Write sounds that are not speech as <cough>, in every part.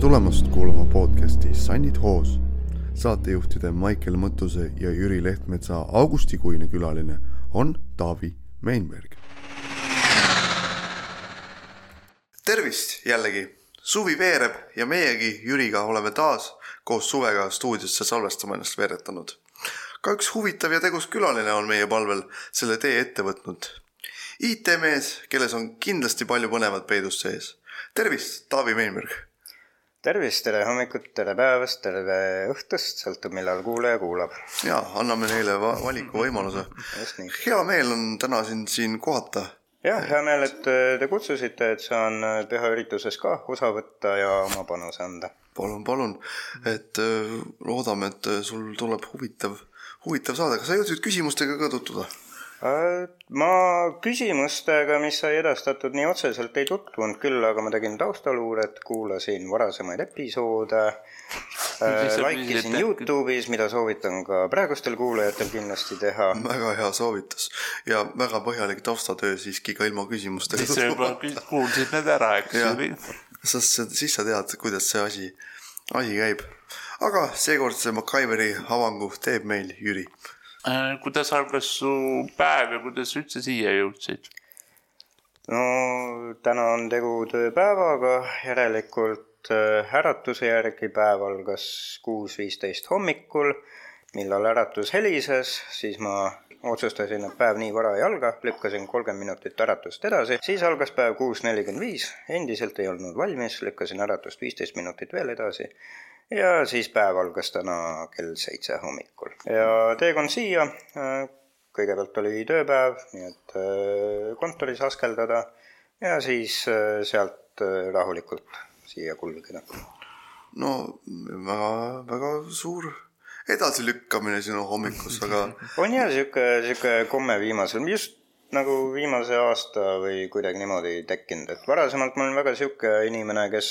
tulemast kuulama podcasti Sannid hoos. saatejuhtide Maicel Mõttuse ja Jüri Lehtmetsa augustikuine külaline on Taavi Meinberg. tervist jällegi, suvi veereb ja meiegi Jüriga oleme taas koos suvega stuudiosse salvestama ennast veeretanud. ka üks huvitav ja tegus külaline on meie palvel selle tee ette võtnud. IT-mees, kelles on kindlasti palju põnevat peidus sees. tervist, Taavi Meinberg tervist, tere hommikut, tere päevast, tere õhtust, sõltub millal kuulaja kuulab. ja anname neile va valikuvõimaluse. hea meel on täna sind siin kohata. jah, hea meel, et te kutsusite, et saan pühaürituses ka osa võtta ja oma panuse anda. palun, palun, et äh, loodame, et sul tuleb huvitav, huvitav saade, kas sa jõudsid küsimustega ka tutvuda? Äh, ma küsimustega, mis sai edastatud, nii otseselt ei tutvunud küll, aga ma tegin taustaluuret, kuulasin varasemaid episoode <laughs> äh,, laikisin Youtube'is, mida soovitan ka praegustel kuulajatel kindlasti teha. <laughs> väga hea soovitus ja väga põhjalik taustatöö siiski ka ilma küsimustega. siis sa juba kuulsid need ära, eks ju. sest siis sa tead, kuidas see asi, asi käib. aga seekordse MacGyveri avangu teeb meil Jüri Äh, kuidas algas su päev ja kuidas sa üldse siia jõudsid? no täna on tegu tööpäevaga, järelikult äh, äratuse järgi päev algas kuus viisteist hommikul, millal äratus helises, siis ma otsustasin, et päev nii vara ei alga, lükkasin kolmkümmend minutit äratust edasi, siis algas päev kuus nelikümmend viis, endiselt ei olnud valmis, lükkasin äratust viisteist minutit veel edasi ja siis päev algas täna kell seitse hommikul. Ja teekond siia, äh, kõigepealt oli tööpäev, nii et äh, kontoris askeldada. Ja siis äh, sealt rahulikult siia kulgeda. no väga, väga suur edasilükkamine sinu hommikus, aga <laughs> on jah, sihuke, sihuke komme viimasel, just nagu viimase aasta või kuidagi niimoodi tekkinud, et varasemalt ma olen väga sihuke inimene, kes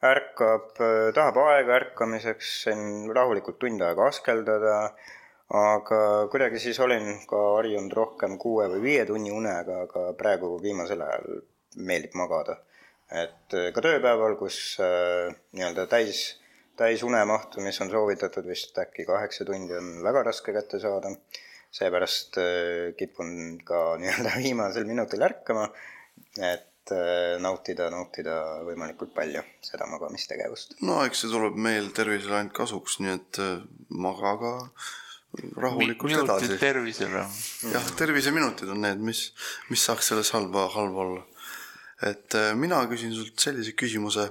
ärkab, äh, tahab aega ärkamiseks, sain rahulikult tund aega askeldada, aga kuidagi siis olin ka harjunud rohkem kuue või viie tunni unega, aga praegu viimasel ajal meeldib magada. et äh, ka tööpäeval, kus äh, nii-öelda täis, täis unemahtu, mis on soovitatud vist äkki kaheksa tundi, on väga raske kätte saada, seepärast kipun ka <laughs> nii-öelda viimasel minutil ärkama, et et äh, nautida, nautida võimalikult palju seda magamistegevust. no eks see tuleb meil tervisele ainult kasuks, nii et äh, maga ka rahulikult Mi edasi. tervisele. jah, terviseminutid on need, mis, mis saaks selles halba, halba olla. et äh, mina küsin sult sellise küsimuse.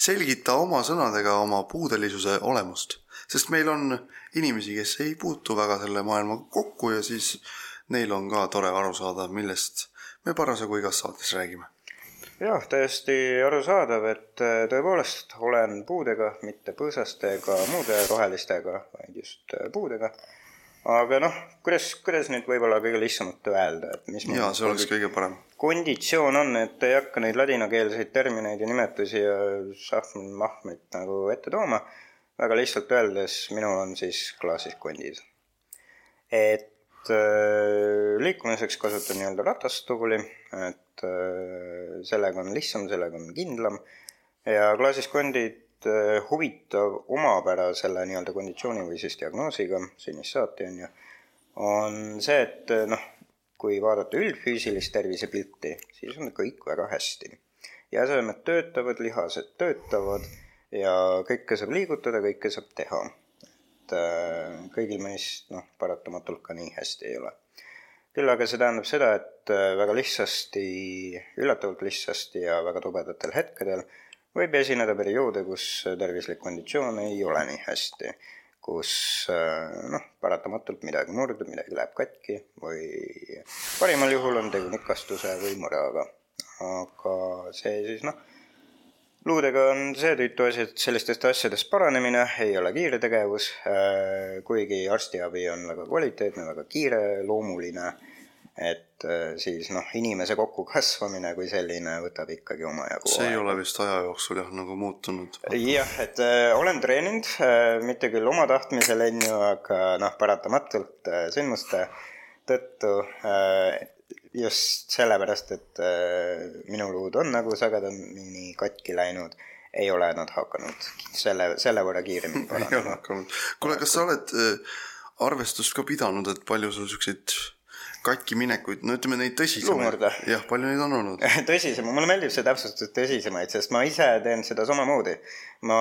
selgita oma sõnadega oma puudelisuse olemust, sest meil on inimesi, kes ei puutu väga selle maailmaga kokku ja siis neil on ka tore aru saada, millest me parasjagu igas saates räägime jah, täiesti arusaadav, et äh, tõepoolest olen puudega, mitte põõsaste ega muude rohelistega, vaid just äh, puudega. aga noh, kuidas, kuidas nüüd võib-olla kõige lihtsamalt öelda, et mis jaa, see oleks kõige parem. konditsioon on, et ei hakka neid ladinakeelseid termineid ja nimetusi ja šahmid-mahmid nagu ette tooma, väga lihtsalt öeldes, minul on siis klaasis kondid. et äh, liikumiseks kasutan nii-öelda ratastooli, et et äh, sellega on lihtsam, sellega on kindlam ja klaasis kondid äh, huvitav omapära selle nii-öelda konditsiooni või siis diagnoosiga, sünnist saati on ju, on see, et noh, kui vaadata üldfüüsilist tervisepilti, siis on kõik väga hästi. jäsemed töötavad, lihased töötavad ja kõike saab liigutada, kõike saab teha. Et kõigil meist noh, paratamatult ka nii hästi ei ole küll aga see tähendab seda, et äh, väga lihtsasti, üllatavalt lihtsasti ja väga tobedatel hetkedel võib esineda perioode, kus tervislik konditsioon ei ole nii hästi, kus äh, noh, paratamatult midagi murdub, midagi läheb katki või parimal juhul on tegu nikastuse või mõraga. aga see siis noh, luudega on see tüütu asi, et sellistest asjadest paranemine ei ole kiire tegevus, äh, kuigi arstiabi on väga kvaliteetne, väga kiireloomuline, et äh, siis noh, inimese kokkukasvamine kui selline võtab ikkagi omajagu see ei ole vist aja jooksul jah, nagu muutunud. jah, et äh, olen treeninud mitte küll oma tahtmisel, on ju, aga noh, paratamatult sündmuste tõttu äh, just sellepärast, et äh, minu luud on nagu sagedamini katki läinud, ei ole nad hakanud selle, selle võrra kiiremini <laughs> ei ole paranema. hakanud. kuule, kas sa oled äh, arvestust ka pidanud, et palju sul siukseid katkiminekuid, no ütleme neid tõsisemaid jah, palju neid on olnud? <laughs> tõsisema, mulle meeldib see täpsustus tõsisemaid, sest ma ise teen seda samamoodi. ma,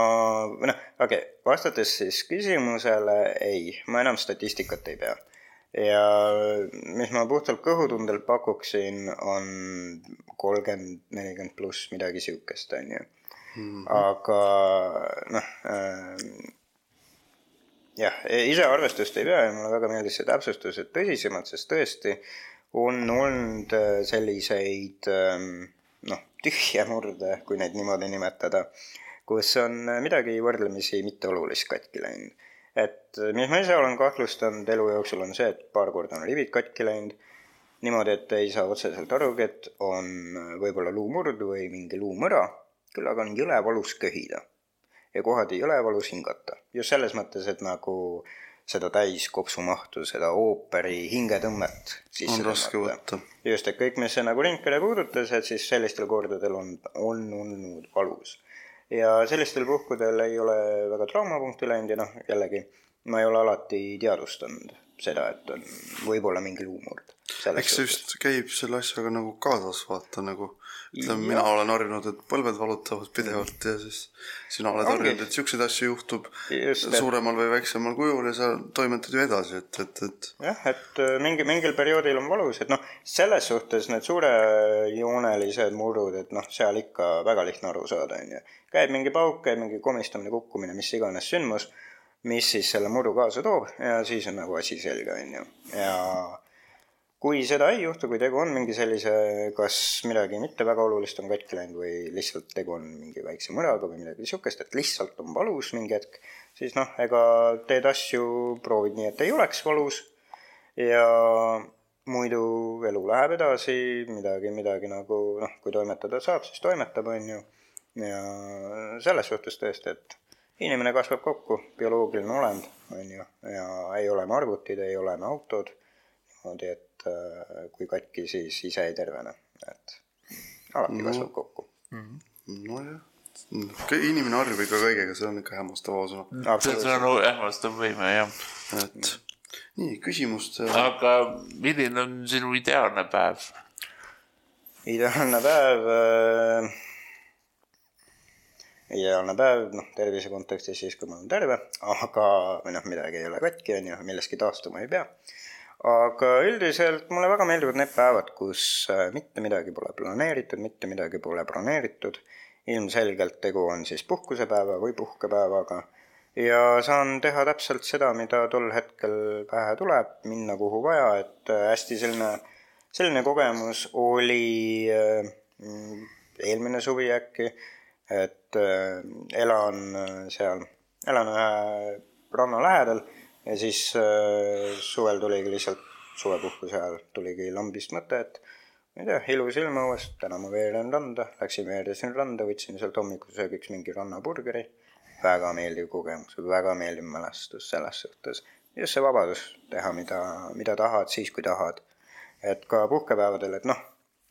noh, okei okay,, vastates siis küsimusele ei, ma enam statistikat ei pea. Ja mis ma puhtalt kõhutundelt pakuksin, on kolmkümmend, nelikümmend pluss midagi siukest, on ju. aga noh äh,, jah, ise arvestust ei pea ja mulle väga meeldis see täpsustus, et tõsisemad, sest tõesti on olnud äh, selliseid ähm, noh, tühjamurde, kui neid niimoodi nimetada, kus on äh, midagi võrdlemisi mitteolulist katki läinud. Et äh, mis ma ise olen kahtlustanud elu jooksul, on see, et paar korda on ribid katki läinud, niimoodi, et ei saa otseselt arugi, et on äh, võib-olla luumurd või mingi luumõra, küll aga on jõle valus köhida ja kohati jõle valus hingata. just selles mõttes, et nagu seda täiskopsumahtu, seda ooperi hingetõmmet on raske võtta. just, et kõik, mis see nagu Ringkere puudutas, et siis sellistel kordadel on, on olnud valus. Ja sellistel puhkudel ei ole väga traumapunkti läinud ja noh, jällegi ma ei ole alati teadvustanud seda, et on võib-olla mingi luumurd. eks see just käib selle asjaga nagu kaasas, vaata nagu ütleme, mina olen harjunud, et põlved valutavad pidevalt ja siis sina oled harjunud, et siukseid asju juhtub Just, suuremal või väiksemal kujul ja sa toimetad ju edasi, et, et, et jah, et äh, mingi, mingil perioodil on valus, et noh, selles suhtes need suurejoonelised murrud, et noh, seal ikka väga lihtne aru saada, on ju. käib mingi pauk, käib mingi komistamine, kukkumine, mis iganes sündmus, mis siis selle murru kaasa toob ja siis on nagu asi selge, on ju. ja kui seda ei juhtu, kui tegu on mingi sellise, kas midagi mitte väga olulist on katki läinud või lihtsalt tegu on mingi väikse mõraga või midagi niisugust, et lihtsalt on valus mingi hetk, siis noh, ega teed asju, proovid nii, et ei oleks valus. Ja muidu elu läheb edasi, midagi, midagi nagu noh, kui toimetada saab, siis toimetab, on ju. ja selles suhtes tõesti, et inimene kasvab kokku, bioloogiline olend, on ju, ja ei ole me arvutid, ei ole me autod, niimoodi, et äh, kui katki, siis ise ei tervene, et alati No. kasvab kokku. nojah, inimene harjub ikka kõigega, see on ikka hämmastav ausõna, see on nagu ähmastav võime jah. et nii küsimuste aga milline on sinu ideaalne päev? ideaalne päev äh,, ideaalne päev, noh, tervise kontekstis siis, kui ma olen terve, aga, või noh, midagi ei ole katki, on ju, millestki taastuma ei pea. Aga üldiselt mulle väga meeldivad need päevad, kus äh, mitte midagi pole planeeritud, mitte midagi pole broneeritud. ilmselgelt tegu on siis puhkusepäeva või puhkepäevaga ja saan teha täpselt seda, mida tol hetkel pähe tuleb, minna kuhu vaja, et äh, hästi selline, selline kogemus oli äh, eelmine suvi äkki, et elan seal, elan ühe ranna lähedal ja siis äh, suvel tuligi lihtsalt suvepuhkuse ajal tuligi lambist mõte, et ma ei tea, ilus ilm õues, täna ma veeren randa, läksin veeresin randa, võtsin sealt hommikusöögiks mingi rannaburgeri. väga meeldiv kogemus, väga meeldiv mälestus selles suhtes. just see vabadus teha, mida, mida tahad, siis kui tahad. et ka puhkepäevadel, et noh,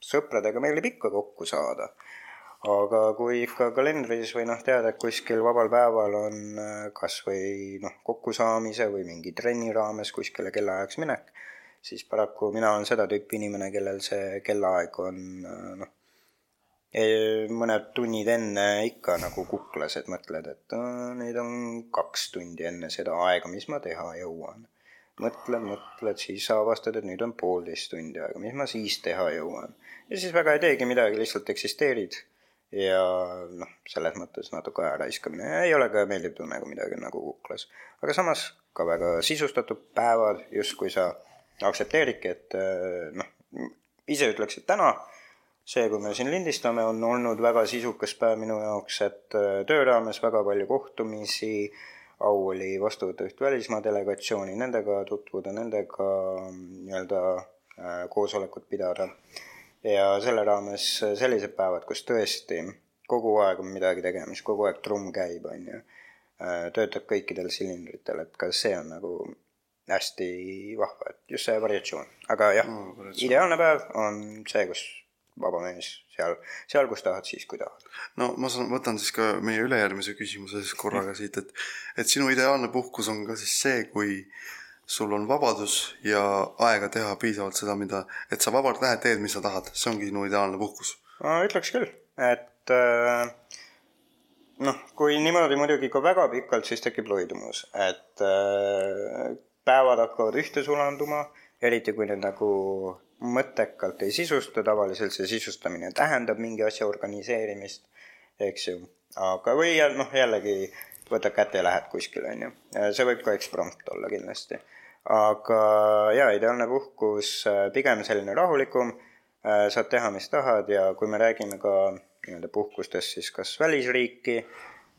sõpradega meeldib ikka kokku saada. Aga kui ikka kalendris või noh, tead, et kuskil vabal päeval on äh, kas või noh, kokkusaamise või mingi trenni raames kuskile kellaajaks minek, siis paraku mina olen seda tüüpi inimene, kellel see kellaaeg on äh, noh, mõned tunnid enne ikka nagu kuklas, et mõtled, et nüüd on kaks tundi enne seda aega, mis ma teha jõuan. mõtled, mõtled, siis avastad, et nüüd on poolteist tundi aega, mis ma siis teha jõuan. ja siis väga ei teegi midagi, lihtsalt eksisteerid ja noh, selles mõttes natuke aja raiskamine ei ole ka meeldiv tunne, kui midagi on nagu kuklas. aga samas ka väga sisustatud päevad, justkui sa aktsepteeridki, et äh, noh, ise ütleks, et täna see, kui me siin lindistame, on olnud väga sisukas päev minu jaoks, et äh, töö raames väga palju kohtumisi, au oli vastu võtta üht välismaa delegatsiooni, nendega tutvuda, nendega mm, nii-öelda äh, koosolekut pidada. Ja selle raames sellised päevad, kus tõesti kogu aeg on midagi tegemist, kogu aeg trumm käib, on ju. töötab kõikidel silindritel, et ka see on nagu hästi vahva, et just see variatsioon, aga jah Mm, ideaalne päev on see, kus vaba mees seal, seal, kus tahad, siis kui tahad. no ma saan, võtan siis ka meie ülejärgmise küsimuse siis korraga siit, et et sinu ideaalne puhkus on ka siis see, kui sul on vabadus ja aega teha piisavalt seda, mida, et sa vabalt lähed, teed, mis sa tahad, see ongi sinu ideaalne puhkus. ütleks küll, et äh, noh, kui niimoodi muidugi ka väga pikalt, siis tekib loidumus, et äh, päevad hakkavad ühte sulanduma, eriti kui need nagu mõttekalt ei sisusta, tavaliselt see sisustamine tähendab mingi asja organiseerimist, eks ju. aga, või noh, jällegi võtad kätte ja lähed kuskile, on ju. see võib ka eksprompt olla kindlasti. aga jaa, ideaalne puhkus, pigem selline rahulikum, saad teha, mis tahad ja kui me räägime ka nii-öelda puhkustest, siis kas välisriiki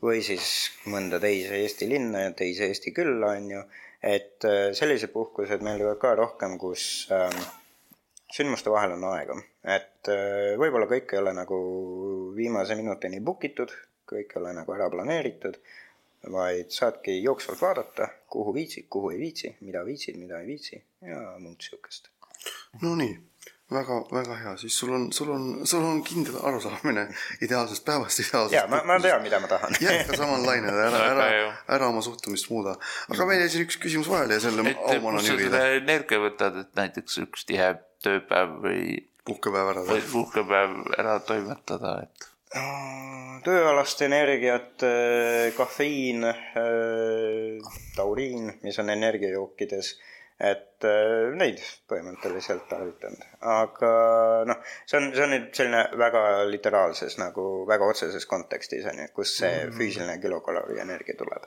või siis mõnda teise Eesti linna ja teise Eesti külla, on ju, et sellised puhkused meeldivad ka rohkem, kus äh, sündmuste vahel on aega, et äh, võib-olla kõik ei ole nagu viimase minutini book itud, kõik ei ole nagu ära planeeritud, vaid saadki jooksvalt vaadata, kuhu viitsid, kuhu ei viitsi, mida viitsid, mida ei viitsi ja muud siukest. Nonii, väga, väga hea, siis sul on, sul on, sul on kindel arusaamine ideaalsest päevast, ideaalsest jaa, ma, ma tean, mida ma tahan jätka samal lainel, ära, ära, ära oma suhtumist muuda. aga meil jäi siin üks küsimus vahele ja selle aumaana nügida. energia võtad, et näiteks üks tihe tööpäev või puhkepäev ära või puhkepäev ära toimetada, et tööalast energiat, äh, kafeiin, äh, tauriin, mis on energiajookides, et äh, neid põhimõtteliselt tarvitanud, aga noh, see on, see on nüüd selline väga literaalses nagu väga otseses kontekstis on ju, kus see mm. füüsiline kilokalori energia tuleb.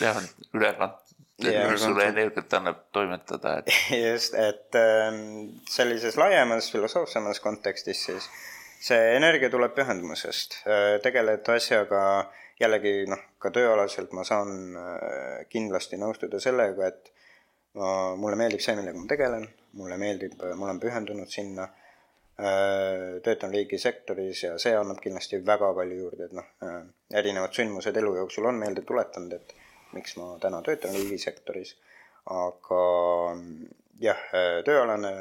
jah, ülekant sulle energiat annab toimetada, et. <laughs> just, et ähm, sellises laiemas filosoofsemas kontekstis siis see energia tuleb pühendumusest, äh, tegeled asjaga jällegi noh, ka tööalaselt ma saan äh, kindlasti nõustuda sellega, et ma, mulle meeldib see, millega ma tegelen, mulle meeldib, ma olen pühendunud sinna, äh, töötan riigisektoris ja see annab kindlasti väga palju juurde, et noh, erinevad sündmused elu jooksul on meelde tuletanud, et miks ma täna töötan riigisektoris, aga jah, tööalane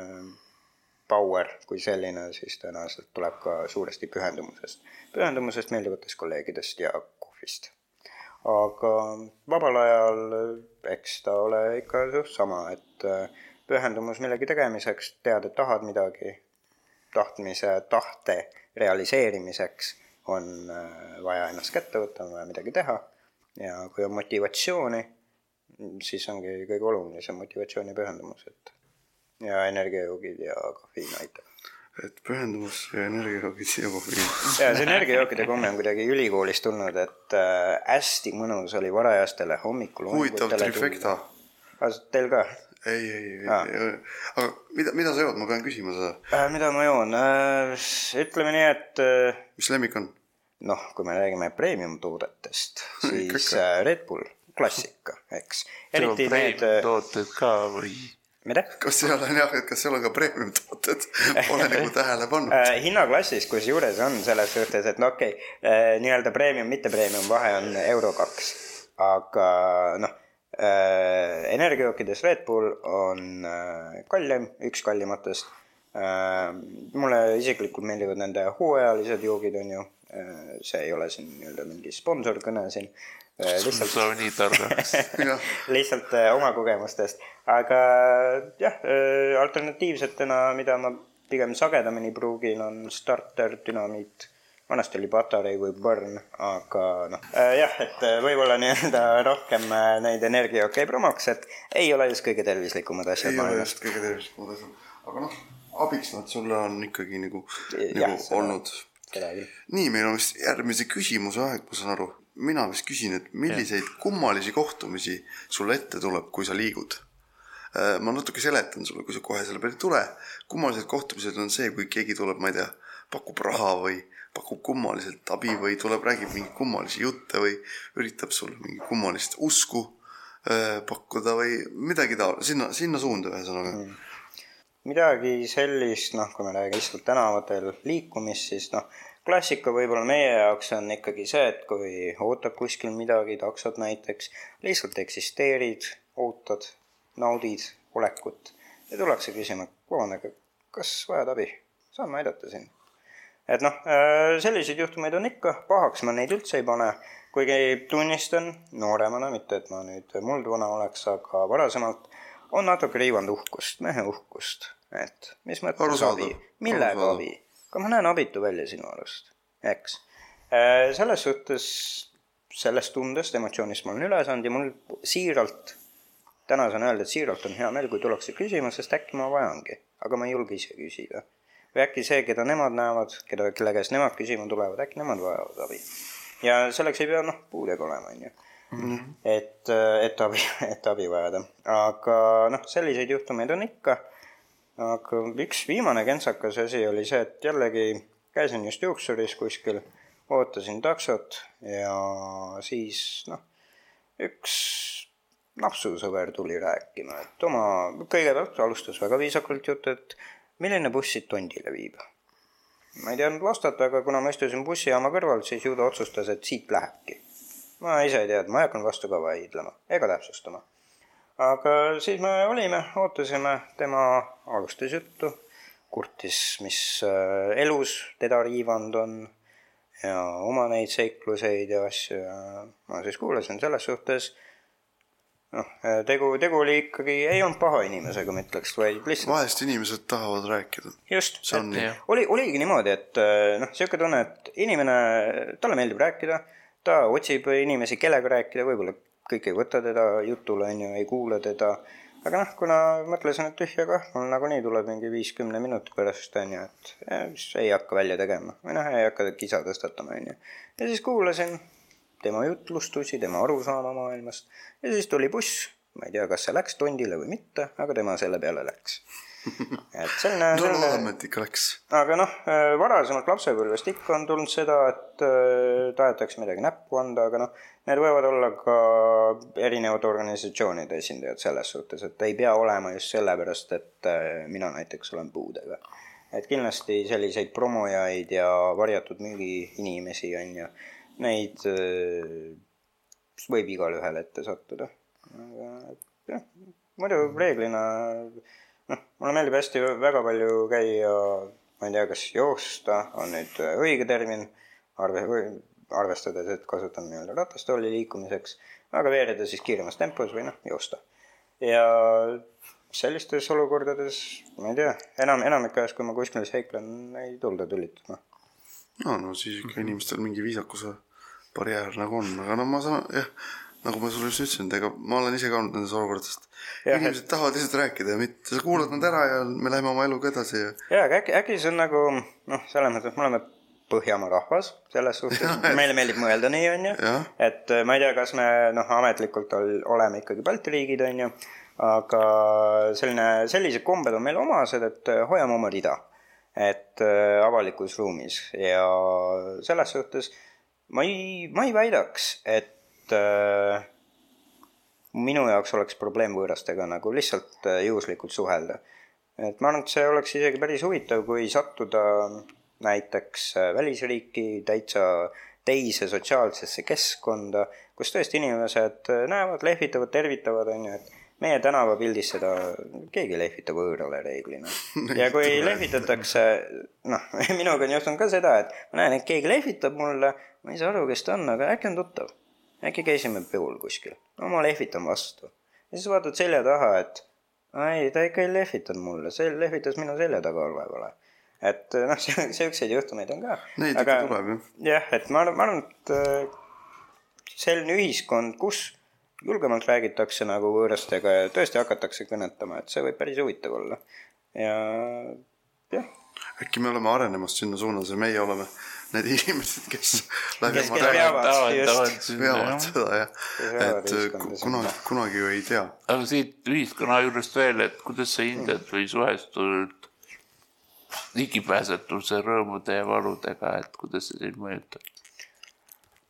power kui selline siis tõenäoliselt tuleb ka suuresti pühendumusest, pühendumusest meeldivatest kolleegidest ja kohvist. aga vabal ajal eks ta ole ikka sama, et pühendumus millegi tegemiseks, tead, et tahad midagi, tahtmise, tahte realiseerimiseks on vaja ennast kätte võtta, on vaja midagi teha ja kui on motivatsiooni, siis ongi kõige olulisem motivatsiooni pühendumus, et ja energiajoogid ja kafeiin aitab. et pühendumus ja energiajoogid ja kofeiin. ja see energiajookide komme on kuidagi ülikoolist tulnud, et äh, hästi mõnus oli varajastele hommikul. huvitav trifecta. Teil ka? ei, ei, ei, aga mida, mida sa jood, ma pean küsima seda äh,. mida ma joon äh,, ütleme nii, et äh,. mis lemmik on? noh, kui me räägime premium toodetest, <laughs> siis äh, Red Bull klassika, eks. eriti need. Äh, tooted ka või? Mida? kas seal on jah, et kas seal on ka premium tooted pole <laughs> nagu tähele pannud äh,. hinnaklassis kusjuures on selles suhtes, et no okei okay, äh,, nii-öelda premium, mitte premium vahe on euro kaks, aga noh äh,, energiajookides Red Bull on kallim, üks kallimatest mulle isiklikult meeldivad nende hooajalised joogid, on ju see ei ole siin nii-öelda mingi sponsorkõne siin. Äh, lihtsalt sa nii targaks lihtsalt äh, oma kogemustest, aga jah, alternatiivsetena, mida ma pigem sagedamini pruugin, on starter, dünamiit. Vanasti oli Patarei või Burn, aga noh äh,, jah, et võib-olla nii-öelda rohkem neid energiajooke ei promoks, et ei ole just kõige tervislikumad asjad. ei ole just kõige tervislikumad asjad, aga noh, abiks nad sulle on ikkagi nagu, nagu olnud kedagi. nii, meil on vist järgmise küsimuse aeg, ma saan aru. mina vist küsin, et milliseid ja. kummalisi kohtumisi sulle ette tuleb, kui sa liigud? Äh, ma natuke seletan sulle, kui sa kohe selle peale ei tule. kummalised kohtumised on see, kui keegi tuleb, ma ei tea, pakub raha või pakub kummaliselt abi või tuleb, räägib mingeid kummalisi jutte või üritab sulle mingi kummalist usku äh, pakkuda või midagi taolist, sinna, sinna suunda ühesõnaga mm midagi sellist, noh, kui me räägime lihtsalt tänavatel liikumist, siis noh, klassika võib-olla meie jaoks on ikkagi see, et kui ootad kuskil midagi, taksot näiteks, lihtsalt eksisteerid, ootad, naudid olekut ja tullakse küsima, vabandage, kas vajad abi? saan ma aidata sind et noh, selliseid juhtumeid on ikka, pahaks ma neid üldse ei pane, kuigi tunnistan nooremana, mitte et ma nüüd muldvana oleks, aga varasemalt on natuke riivanud uhkust, mehe uhkust, et mis mõttes abi, millega abi, aga ma näen abitu välja sinu arust, eks. selles suhtes, sellest tundest, emotsioonist ma olen üle saanud ja mul siiralt, täna saan öelda, et siiralt on hea meel, kui tullakse küsima, sest äkki ma vajangi, aga ma ei julge ise küsida või äkki see, keda nemad näevad, keda, kelle käest nemad küsima tulevad, äkki nemad vajavad abi. ja selleks ei pea noh, puudega olema, on ju. Mhm. et, et abi, et abi vajada, aga noh, selliseid juhtumeid on ikka. Aga üks viimane kentsakas asi oli see, et jällegi käisin just juuksuris kuskil, ootasin taksot ja siis noh, üks napsusõber tuli rääkima, et oma, kõigepealt alustas väga viisakalt juttu, et milline buss siit Tondile viib? ma ei teadnud vastata, aga kuna ma istusin bussijaama kõrval, siis ju ta otsustas, et siit lähebki. ma ise ei teadnud, ma ei hakanud vastu ka vaidlema ega täpsustama. Aga siis me olime, ootasime, tema alustas juttu, kurtis, mis äh, elus teda riivanud on ja oma neid seikluseid ja asju ja ma siis kuulasin selles suhtes noh, tegu, tegu oli ikkagi, ei olnud paha inimesega, ma ütleks, vaid lihtsalt. vahest inimesed tahavad rääkida. just, oli, oligi niimoodi, et noh, sihuke tunne, et inimene, talle meeldib rääkida, ta otsib inimesi, kellega rääkida, võib-olla kõik ei võta teda jutule, on ju, ei kuula teda. aga noh, kuna mõtlesin, et tühja kah, mul nagunii tuleb mingi viiskümne minuti pärast, on ju, et ja, ei hakka välja tegema või noh, ei hakka kisa tõstatama, on ju. ja siis kuulasin tema jutlustusi, tema arusaama maailmast ja siis tuli buss, ma ei tea, kas see läks Tondile või mitte, aga tema selle peale läks. Et selline no selline... ikka läks. aga noh, äh, varasemalt lapsepõlvest ikka on tulnud seda, et äh, tahetakse midagi näppu anda, aga noh, need võivad olla ka erinevate organisatsioonide esindajad selles suhtes, et ei pea olema just sellepärast, et äh, mina näiteks olen puudega. et kindlasti selliseid promojaid ja varjatud müügiinimesi on ju neid võib igalühel ette sattuda. aga jah, muidu reeglina noh, <laughs> mulle meeldib hästi väga palju käia, ma ei tea, kas joosta on nüüd õige termin, arve, arvestades, et kasutan nii-öelda ratastooli liikumiseks, aga veereda siis kiiremas tempos või noh, joosta. ja sellistes olukordades, ma ei tea, enam, enamik ajast, kui ma kuskil seiklen, ei tulda tülitama. no, no siis ikka inimestel mingi viisakuse barjäär nagu on, aga no ma saan, jah, nagu ma sulle just ütlesin, et ega ma olen ise ka olnud nendes olukordades. inimesed et... tahavad lihtsalt rääkida ja mitte, sa kuulad nad ära ja me läheme oma eluga edasi ja. ja, aga äkki, äkki see on nagu noh, selles mõttes, et me oleme Põhjamaa rahvas selles suhtes, <laughs> meile meeldib mõelda nii, on ju. et äh, ma ei tea, kas me noh, ametlikult ol, oleme ikkagi Balti riigid, on ju, aga selline, sellised kombed on meile omased, et äh, hoiame oma rida. et äh, avalikus ruumis ja selles suhtes ma ei, ma ei väidaks, et äh, minu jaoks oleks probleem võõrastega nagu lihtsalt äh, juhuslikult suhelda. et ma arvan, et see oleks isegi päris huvitav, kui sattuda näiteks äh, välisriiki täitsa teise sotsiaalsesse keskkonda, kus tõesti inimesed äh, näevad, lehvitavad, tervitavad, on ju, et meie tänavapildis seda keegi ei lehvita võõrale reeglina. <laughs> ja kui lehvitatakse, noh, <laughs> minuga on juhtunud ka seda, et ma näen, et keegi lehvitab mulle ma ei saa aru, kes ta on, aga äkki on tuttav. Äkki käisime peol kuskil. no ma lehvitan vastu. ja siis vaatad selja taha, et ei, ta ikka ei lehvitanud mulle, see lehvitas minu selja taga olevale. et noh, <laughs> siukseid juhtumeid on ka. Neid ikka tuleb jah. jah, et ma arvan, ma arvan, et äh, selline ühiskond, kus julgemalt räägitakse nagu võõrastega ja tõesti hakatakse kõnetama, et see võib päris huvitav olla. ja jah. äkki me oleme arenemas sinna suunas ja meie oleme need inimesed, kes <laughs> kes veavad, seda jah, et kunagi, kunagi ju ei tea. aga siit ühiskonna juurest veel, et kuidas sa hindad või suhestud ligipääsetuse rõõmude ja valudega, et kuidas see sind mõjutab?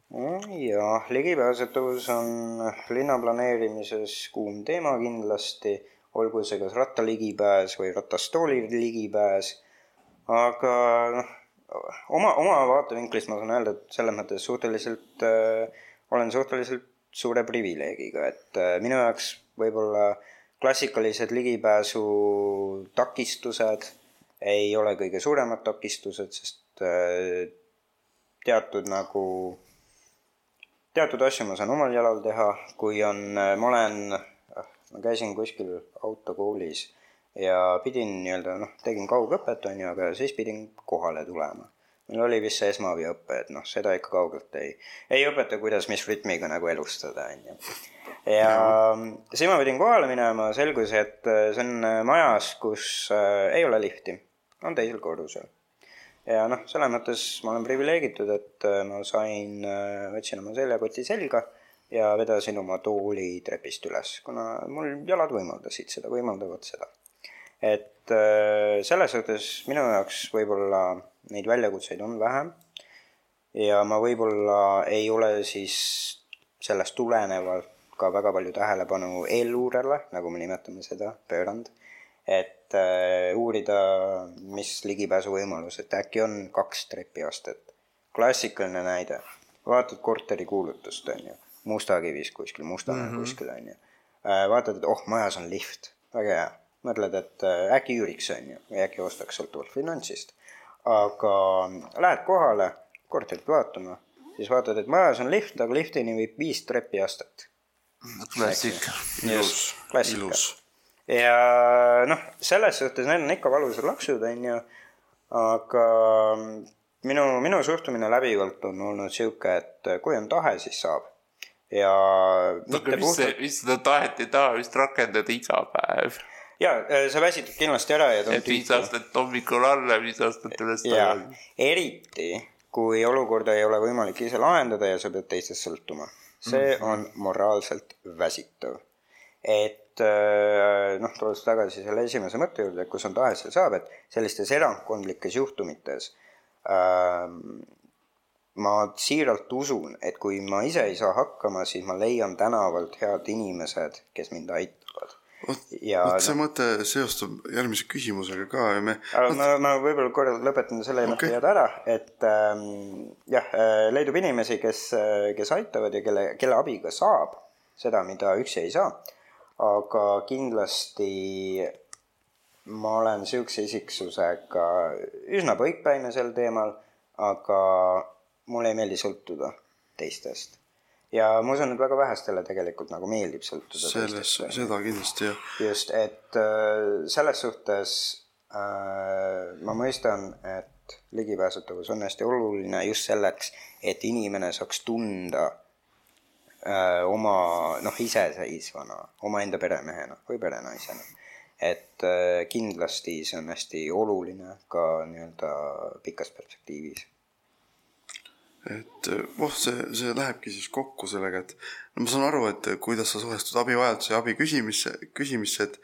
jah, ligipääsetavus on linnaplaneerimises kuum teema kindlasti, olgu see kas ratta ligipääs või ratastooli ligipääs, aga noh, oma, oma vaatevinklist ma saan öelda, et selles mõttes suhteliselt äh,, olen suhteliselt suure privileegiga, et äh, minu jaoks võib-olla klassikalised ligipääsu takistused ei ole kõige suuremad takistused, sest äh, teatud nagu, teatud asju ma saan omal jalal teha, kui on, ma olen, ma käisin kuskil autokoolis ja pidin nii-öelda noh, tegin kaugõpet, on ju, aga siis pidin kohale tulema. meil oli vist see esmaabiõpe, et noh, seda ikka kaugelt ei, ei õpeta, kuidas, mis rütmiga nagu elustada, on ju. ja siis ma pidin kohale minema, selgus, et see on majas, kus äh, ei ole lifti, on teisel korrusel ja noh, selles mõttes ma olen priviligeeritud, et äh, ma sain, äh, võtsin oma seljakoti selga ja vedasin oma tooli trepist üles, kuna mul jalad võimaldasid seda, võimaldavad seda. Et äh, selles suhtes minu jaoks võib-olla neid väljakutseid on vähem ja ma võib-olla ei ole siis sellest tulenevalt ka väga palju tähelepanu eelluurele, nagu me nimetame seda, pööranud et äh, uurida, mis ligipääsuvõimalused, äkki on kaks trepiastet. klassikaline näide, vaatad korteri kuulutust, on ju, Mustakivis kuskil, Mustamäel mm -hmm. kuskil, on ju. Äh, vaatad, et oh, majas on lift, väga hea. Mõtled, et äh, äkki üüriks, on ju, või äkki ostaks sõltuvalt finantsist. aga lähed kohale korterit vaatama, siis vaatad, et majas on lift, aga liftini viib viis trepiastet. klassika. ilus, ilus ja noh, selles suhtes need on ikka valusad laksud, on ju, aga minu, minu suhtumine läbivalt on olnud sihuke, et kui on tahe, siis saab. ja aga mis puhtalt... see, mis seda tahet ei taha vist rakendada iga päev. Ja sa väsitud kindlasti ära ja et viis aastat hommikul alla, viis aastat üles tagasi. eriti, kui olukorda ei ole võimalik ise lahendada ja sa pead teistest sõltuma. see mm -hmm. on moraalselt väsitav. et Äh, noh, tulles tagasi selle esimese mõtte juurde, et kus on tahe, seal saab, et sellistes erandkondlikes juhtumites äh, ma siiralt usun, et kui ma ise ei saa hakkama, siis ma leian tänavalt head inimesed, kes mind aitavad. Vot, see no, mõte seostub järgmise küsimusega ka ja me. ma, ma võib-olla korra lõpetan selle okay. jääda ära, et ähm, jah, äh, leidub inimesi, kes, äh, kes aitavad ja kelle, kelle abiga saab seda, mida üksi ei saa aga kindlasti ma olen niisuguse isiksusega üsna põikpäine sel teemal, aga mulle ei meeldi sõltuda teistest. Ja ma usun, et väga vähestele tegelikult nagu meeldib sõltuda selles, seda kindlasti, jah. just, et äh, selles suhtes äh, ma mõistan, et ligipääsetavus on hästi oluline just selleks, et inimene saaks tunda Äh, oma noh, iseseisvana, omaenda peremehena või perenaisena. et äh, kindlasti see on hästi oluline ka nii-öelda pikas perspektiivis. Et voh, see, see lähebki siis kokku sellega, et no ma saan aru, et kuidas sa suhestud abivajaduse ja abi küsimisse, küsimisse, et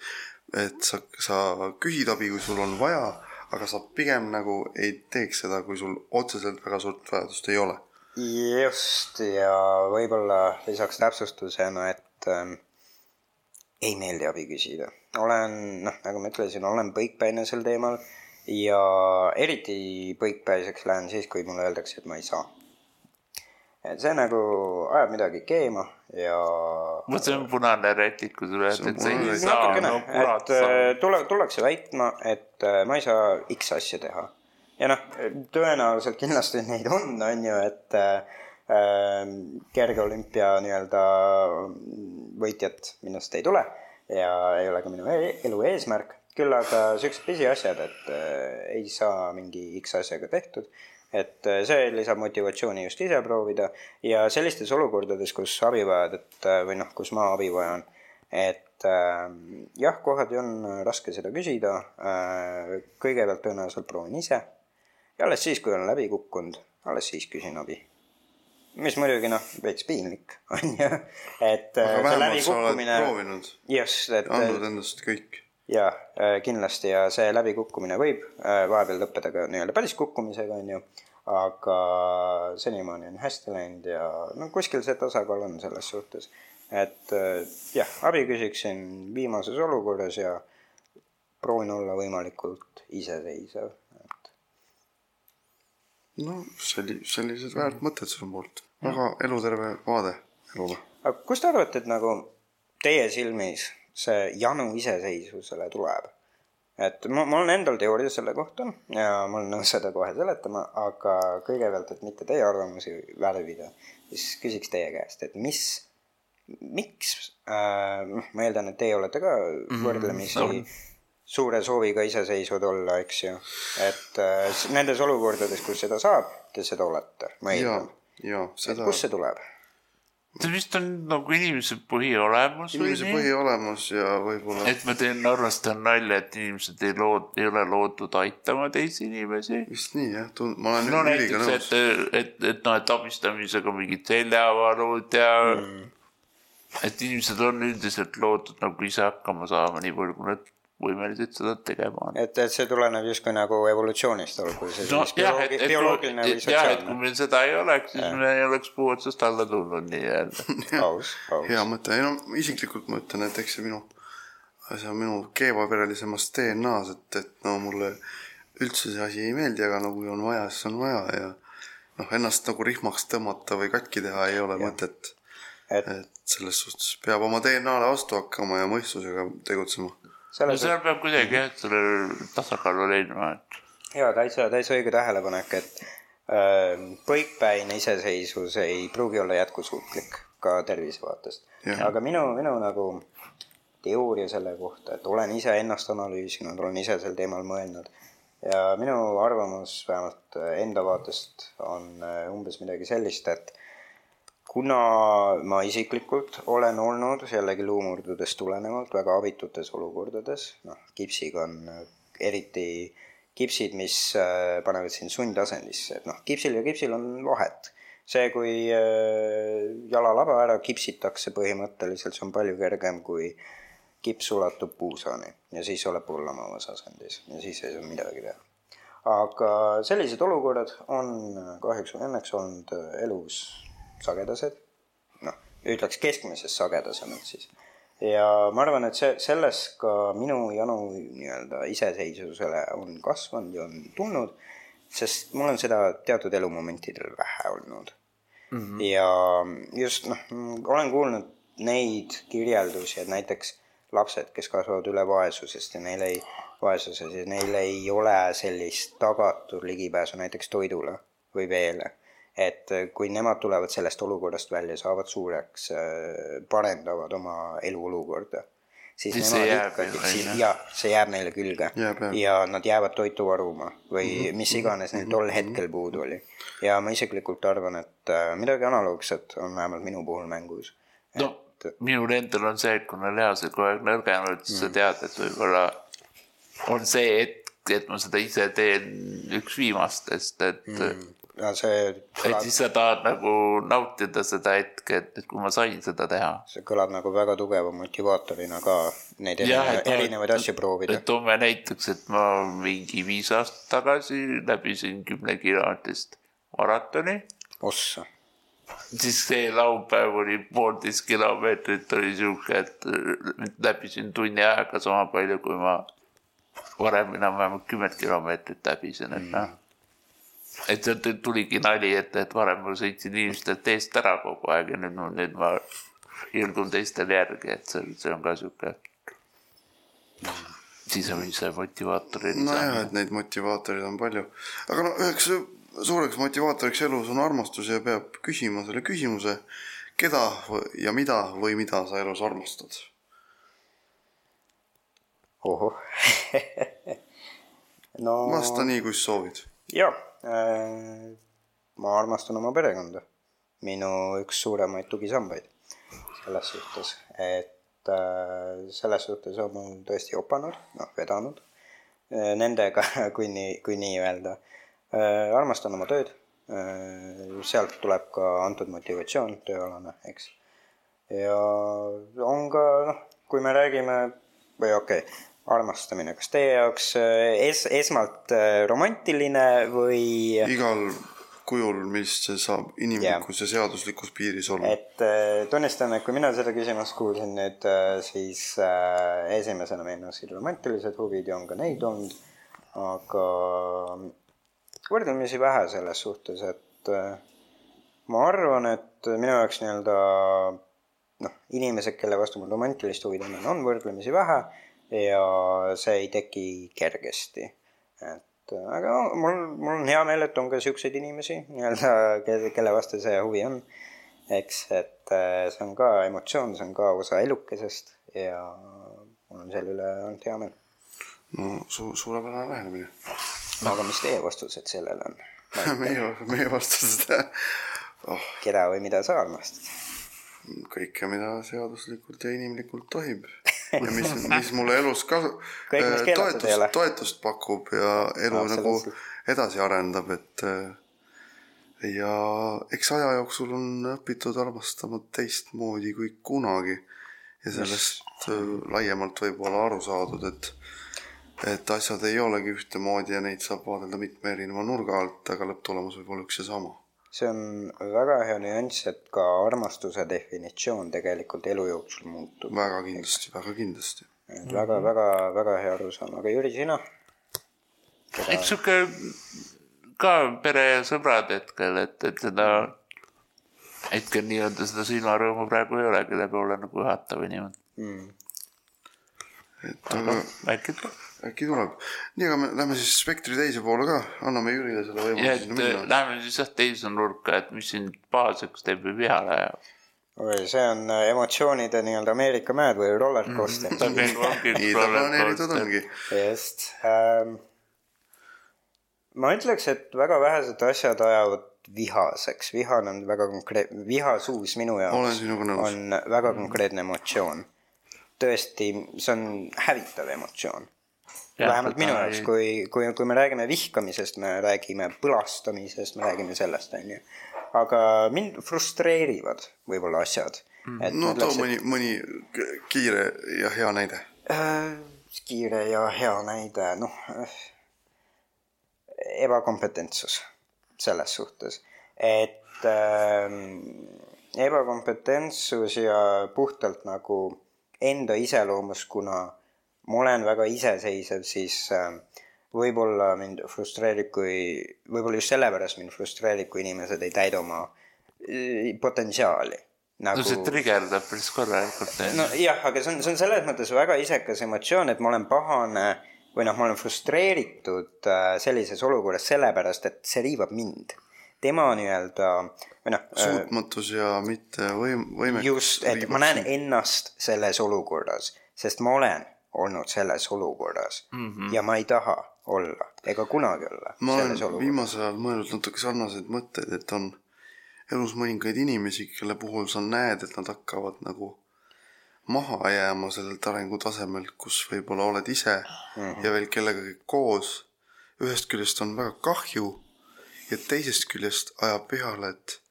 et sa, sa küsid abi, kui sul on vaja, aga sa pigem nagu ei teeks seda, kui sul otseselt väga suurt vajadust ei ole just, ja võib-olla lisaks täpsustusena, et ähm, ei meeldi abi küsida. olen, noh, nagu ma ütlesin, olen põikpäine sel teemal ja eriti põikpäiseks lähen siis, kui mulle öeldakse, et ma ei saa. Et see nagu ajab midagi keema ja. no see on punane rätik, kui sulle öeldakse, et sa ei saa. no sa. Äh, tule, tullakse väitma, et äh, ma ei saa X asja teha ja noh, tõenäoliselt kindlasti neid on, on ju, et äh, kergeolümpia nii-öelda võitjat minust ei tule ja ei ole ka minu e elu eesmärk. küll aga siuksed pisiasjad, et äh, ei saa mingi X asjaga tehtud, et äh, see lisab motivatsiooni just ise proovida ja sellistes olukordades, kus abi vajad, et äh, või noh, kus ma abi vajan, et äh, jah, kohati on raske seda küsida äh,. kõigepealt tõenäoliselt proovin ise ja alles siis, kui olen läbi kukkunud, alles siis küsin abi. mis muidugi noh, veits piinlik <laughs> on ju, et aga äh, see läbikukkumine. proovinud. just, et. andnud endast kõik. Ja äh, kindlasti ja see läbikukkumine võib äh, vahepeal lõppeda ka nii-öelda päris kukkumisega, on ju. aga senimaani on hästi läinud ja no kuskil see tasakaal on selles suhtes. et jah, abi küsiksin viimases olukorras ja proovin olla võimalikult iseseisev no selli-, sellised väärt mõtted sinu poolt, väga eluterve vaade elule. aga kust te arvate, et nagu teie silmis see janu iseseisvusele tuleb? et mul, mul on endal teooria selle kohta ja ma olen nõus seda kohe seletama, aga kõigepealt, et mitte teie arvamusi värvida, siis küsiks teie käest, et mis, miks äh,, ma eeldan, et teie olete ka võrdlemisi mm -hmm. suure sooviga iseseisvad olla, eks ju. et äh, nendes olukordades, kus seda saab, te seda olete, ma eeldan. et kust see tuleb? See vist on nagu inimese põhiolemus inimese põhiolemus ja võib-olla et ma teen, arvestan nalja, et inimesed ei lood, ei ole loodud aitama teisi inimesi. vist nii jah, ma olen no näiteks, nõus et, et, et noh, et abistamisega mingid seljavarud ja mm. et inimesed on üldiselt loodud nagu ise hakkama saama, nii palju kui nad võimelised seda tegema on. et, et see tuleneb justkui nagu evolutsioonist, olgu see no siis jah, et, bioloogi- et, bioloogiline või et jah, et kui sotsiaalne. meil seda ei oleks, siis me ei oleks puu otsast alla tulnud nii-öelda. <laughs> aus, aus. hea mõte, ei no isiklikult ma ütlen, et eks see minu, see on minu keevaperelisemas DNA-s, et, et no mulle üldse see asi ei meeldi, aga no kui on vaja, siis on vaja ja noh, ennast nagu rihmaks tõmmata või katki teha ei ole ja. mõtet. et et selles suhtes peab oma DNA-le vastu hakkama ja mõistusega tegutsema. No seal peab kuidagi jah, selle tasakaalu leidma, et jaa, täitsa, täitsa õige tähelepanek, et äh, põikpäine iseseisvus ei pruugi olla jätkusuutlik ka tervise vaatest. Aga minu, minu nagu teooria selle kohta, et olen ise ennast analüüsinud, olen ise sel teemal mõelnud ja minu arvamus vähemalt enda vaatest on äh, umbes midagi sellist, et kuna ma isiklikult olen olnud jällegi luumurdudest tulenevalt väga abitutes olukordades, noh, kipsiga on äh, eriti kipsid, mis äh, panevad sind sundasendisse, et noh, kipsil ja kipsil on vahet. see, kui äh, jalalaba ära kipsitakse põhimõtteliselt, see on palju kergem kui kips ulatub puusani ja siis oled pullamavas asendis ja siis ei saa midagi teha. aga sellised olukorrad on kahjuks või õnneks olnud elus sagedased, noh, ütleks keskmisest sagedasemad siis. ja ma arvan, et see, selles ka minu janu nii-öelda iseseisvusele on kasvanud ja on tulnud, sest mul on seda teatud elumomentidel vähe olnud mm. -hmm. ja just noh, olen kuulnud neid kirjeldusi, et näiteks lapsed, kes kasvavad üle vaesusest ja neil ei, vaesuses ja neil ei ole sellist tagatud ligipääsu näiteks toidule või veele et äh, kui nemad tulevad sellest olukorrast välja, saavad suureks, parendavad oma eluolukorda, siis, Siis nemad jääb ikkagi ju,, on ju. ja see jääb neile külge Jääb, jääb. ja nad jäävad toitu varuma või mm Mhm. -hmm. mis iganes neil tol hetkel puudu oli. ja ma isiklikult arvan, et äh, midagi analoogset on vähemalt minu puhul mängus. no minul endal on see, et on lihased kogu aeg nõrgenenud, siis sa tead, et võib-olla on see hetk, et ma seda ise teen üks viimastest, et mm. Ja see et kõlab, siis sa tahad nagu nautida seda hetke, et, et kui ma sain seda teha. see kõlab nagu väga tugeva motivaatorina ka neid erinevaid, erinevaid asju proovida. et toome näiteks, et ma mingi viis aastat tagasi läbisin kümnekilomeetrist maratoni, ossa, siis see laupäev oli poolteist kilomeetrit oli sihuke, et läbisin tunni ajaga sama palju, kui ma varem enam-vähem kümmet kilomeetrit läbisin, et noh. Et sealt tuligi nali, et, et varem ma sõitsin inimestelt eest ära kogu aeg ja nüüd, nüüd ma ilgun teistele järgi, et see, see on ka sihuke sisemise motivaatori nojah, et neid motivaatoreid on palju, aga no üheks suureks motivaatoriks elus on armastus ja peab küsima selle küsimuse, keda ja mida või mida sa elus armastad. ohoh <laughs> no vasta nii, kui soovid. jaa äh,, ma armastan oma perekonda. minu üks suuremaid tugisambaid selles suhtes, et äh, selles suhtes on mul tõesti opanud, noh, vedanud äh, nendega, <laughs> kui nii, kui nii öelda äh,. armastan oma tööd äh,, sealt tuleb ka antud motivatsioon tööalane, eks. ja on ka noh, kui me räägime või okei okay,, armastamine, kas teie jaoks äh, es-, esmalt äh, romantiline või igal kujul, mis saab inimlikus ja seaduslikus piiris olla. et äh, tunnistan, et kui mina seda küsimust kuulsin nüüd, siis äh, esimesena meenusid romantilised huvid ja on ka neid olnud, aga võrdlemisi vähe selles suhtes, et äh, ma arvan, et minu jaoks nii-öelda noh, inimesed, kelle vastu mul romantilist huvi tunnen, on võrdlemisi vähe ja see ei teki kergesti. et aga mul, mul on hea meel, et on ka siukseid inimesi nii-öelda, kelle vastu see huvi on. eks, et äh, see on ka emotsioon, see on ka osa elukesest ja mul on selle üle ainult hea meel. no su-, suurepärane lähenemine. aga mis teie vastused sellele on? <laughs> meie, meie vastused oh, keda või mida sa armastad? kõike, mida seaduslikult ja inimlikult tohib ja mis, mis mulle elus kasu-, Kõik, ole. toetust, toetust pakub ja elu nagu Absoluutselt. edasi arendab, et äh, ja eks aja jooksul on õpitud armastama teistmoodi kui kunagi ja sellest äh, laiemalt võib-olla aru saadud, et et asjad ei olegi ühtemoodi ja neid saab vaadelda mitme erineva nurga alt, aga lõpptulemus võib olla üks ja sama. See on väga hea nüanss, et ka armastuse definitsioon tegelikult elu jooksul muutub. väga kindlasti, väga kindlasti. et väga, väga, väga hea arusaam, aga Jüri, sina? eks sihuke ka pere ja sõbrad hetkel, et, et seda hetkel nii-öelda seda silmarõõmu praegu ei olegi läbi ole nagu juhata või niimoodi. Mm. et aga äkki tuleb. Äkki tuleb. nii, aga me lähme siis spektri teise poole ka, anname Jürile selle ja võimaluse sinna minna. läheme siis jah teise nurka, et mis sind pahaseks teeb või vihale ajab. oi, see on äh, emotsioonide nii-öelda Ameerika mäed või roller coaster <laughs> ta kõik ongi nii ta planeeritud ongi. just ähm,. ma ütleks, et väga vähesed asjad ajavad vihaseks, vihane on väga konkreetne, vihasuus minu jaoks on väga konkreetne emotsioon. tõesti, see on hävitav emotsioon. Vähemalt minu jaoks, kui, kui, kui me räägime vihkamisest, me räägime põlastamisest, me räägime sellest, onju. aga mind frustreerivad võib-olla asjad. et no too mõni, mõni kiire ja hea näide. Äh, kiire ja hea näide, noh äh, ebakompetentsus selles suhtes, et äh, ebakompetentsus ja puhtalt nagu enda iseloomus, kuna ma olen väga iseseisev, siis äh, võib-olla mind frustreerib, kui, võib-olla just sellepärast mind frustreerib, kui inimesed ei täida oma äh, potentsiaali. no nagu see trigerdab päris korralikult. nojah, aga see on, see on selles mõttes väga isekas emotsioon, et ma olen pahane või noh, ma olen frustreeritud äh, sellises olukorras sellepärast, et see riivab mind. tema nii-öelda või noh, suutmatus ja mitte võim-, võimekus. just, et ma näen ennast selles olukorras, sest ma olen olnud selles olukorras mm -hmm. ja ma ei taha olla ega kunagi olla ma selles olukorras. viimasel ajal mõelnud natuke sarnaseid mõtteid, et on elus mõningaid inimesi, kelle puhul sa näed, et nad hakkavad nagu maha jääma sellelt arengutasemelt, kus võib-olla oled ise mm -hmm. ja veel kellegagi koos. ühest küljest on väga kahju ja teisest küljest ajab peale, et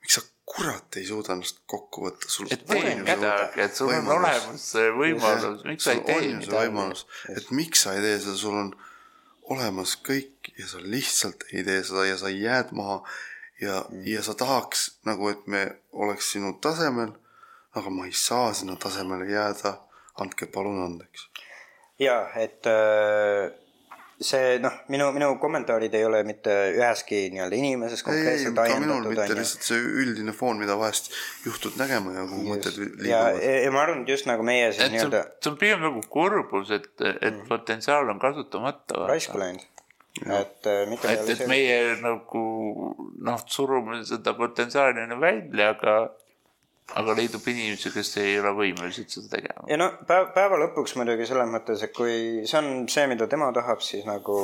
miks sa kurat ei suuda ennast kokku võtta, sul et tee midagi, et sul on olemas see võimalus, miks sa ei tee midagi. et miks sa ei tee seda, sul on olemas kõik ja sa lihtsalt ei tee seda ja sa jääd maha ja mm., ja sa tahaks nagu, et me oleks sinu tasemel, aga ma ei saa sinna tasemele jääda, andke palun andeks. jaa, et äh, see noh, minu, minu kommentaarid ei ole mitte üheski nii-öelda inimeses konkreetselt ajendatud, mitte lihtsalt see üldine foon, mida vahest juhtud nägema ja kuhu mõtted ja, liiguvad. ja ma arvan, et just nagu meie siin et see on nii-öelda, see on pigem nagu kurbus, et, et Mm. potentsiaal on kasutamata. raisku läinud. et äh, mitte et, et meie nagu noh, surume seda potentsiaali onju välja, aga, aga leidub inimesi, kes ei ole võimelised seda tegema. ja no päev, päeva lõpuks muidugi selles mõttes, et kui see on see, mida tema tahab, siis nagu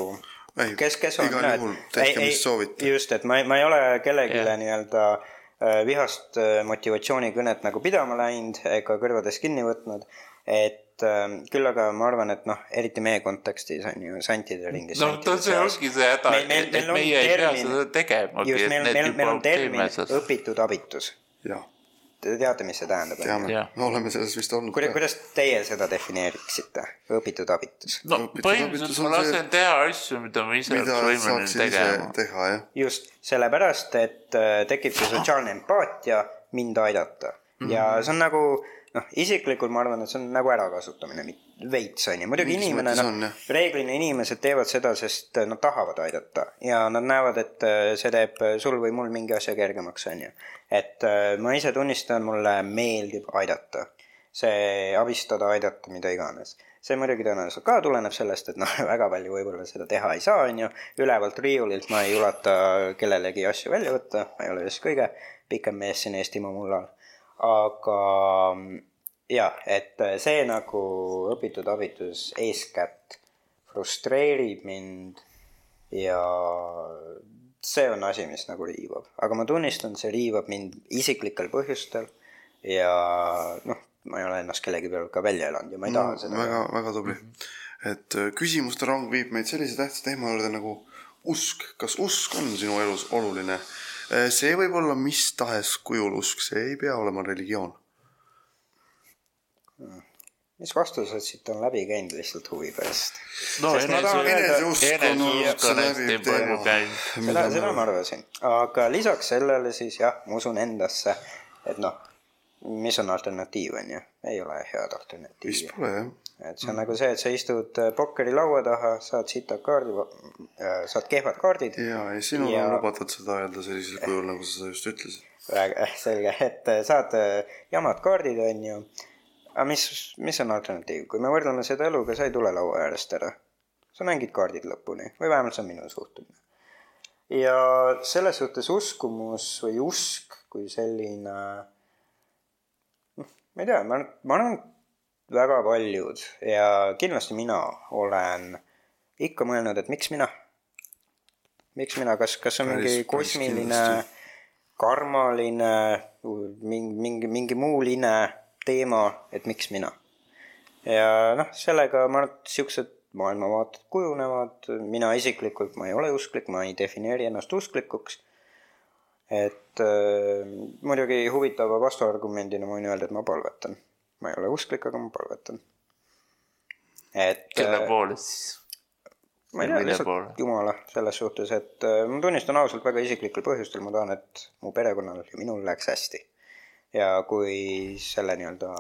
ei, kes, kes on igal juhul tehke, mis soovite. just, et ma ei, ma ei ole kellelegi nii-öelda äh, vihast äh, motivatsioonikõnet nagu pidama läinud ega kõrvades kinni võtnud. et äh, küll aga ma arvan, et noh, eriti meie kontekstis on ju santide ringis. no ta see ongi see häda, et et on meie ei pea termin- seda tegemagi, just, et meil, meil, meil on termin õpitud abitus. jah, Te teate, mis see tähendab? teame me oleme selles vist olnud kuidas, kuidas teie seda defineeriksite, õpitud abitus? no õpitud põhimõtteliselt ma on see- lasen teha asju, mida ma ise oleks võimeline tegema. teha, jah. just sellepärast, et äh, tekib see sotsiaalne empaatia mind aidata ja Mhm. see on nagu noh, isiklikult ma arvan, et see on nagu ärakasutamine, veits on ju, muidugi inimene noh reeglina inimesed teevad seda, sest äh, nad tahavad aidata ja nad näevad, et äh, see teeb äh, sul või mul mingi asja kergemaks, on ju. et ma ise tunnistan, mulle meeldib aidata, see abistada, aidata, mida iganes. see muidugi tõenäoliselt ka tuleneb sellest, et noh, <laughs> väga palju võib-olla seda teha ei saa, on ju. ülevalt riiulilt ma ei ulata kellelegi asju välja võtta, ma ei ole just kõige pikem mees siin Eestimaa mullal. Aga jah, et see nagu õpitud abitus eeskätt frustreerib mind ja see on asi, mis nagu riivab, aga ma tunnistan, see riivab mind isiklikel põhjustel ja noh, ma ei ole ennast kellegi peal ka välja elanud ja ma ei taha no, seda. väga, väga tubli. et äh, küsimuste rong viib meid sellise tähtsa teema juurde nagu usk. kas usk on sinu elus oluline? Äh, see võib olla mis tahes kujul usk, see ei pea olema religioon. mis vastused siit on läbi käinud lihtsalt huvi pärast? no seda, seda ma arvasin, aga lisaks sellele siis jah, ma usun endasse, et noh mis on alternatiiv, on ju, ei ole head alternatiivi. vist pole jah. et see on mm. nagu see, et sa istud äh, pokkerilaua taha, saad sitad kaardi äh,, saad kehvad kaardid. ja, ja sinul ja... on lubatud seda öelda sellisel kujul, nagu sa just ütlesid. väga <laughs> selge, et äh, saad äh, jamad kaardid, on ju. aga mis, mis on alternatiiv, kui me võrdleme seda eluga, sa ei tule laua äärest ära. sa mängid kaardid lõpuni või vähemalt see on minu suhtumine. ja selles suhtes uskumus või usk kui selline ma ei tea, ma, ma arvan, väga paljud ja kindlasti mina olen ikka mõelnud, et miks mina. miks mina, kas, kas on mingi kosmiline, karmaline, mingi, mingi, mingi muuline teema, et miks mina. ja noh, sellega ma arvan, et siuksed maailmavaated kujunevad, mina isiklikult, ma ei ole usklik, ma ei defineeri ennast usklikuks et äh, muidugi huvitava vastuargumendina ma võin öelda, et ma palvetan. ma ei ole usklik, aga ma palvetan. et kelle äh, poole siis? ma ei tea, lihtsalt Jumala selles suhtes, et äh, ma tunnistan ausalt väga isiklikel põhjustel, ma tahan, et mu perekonnal ja minul läheks hästi. ja kui selle nii-öelda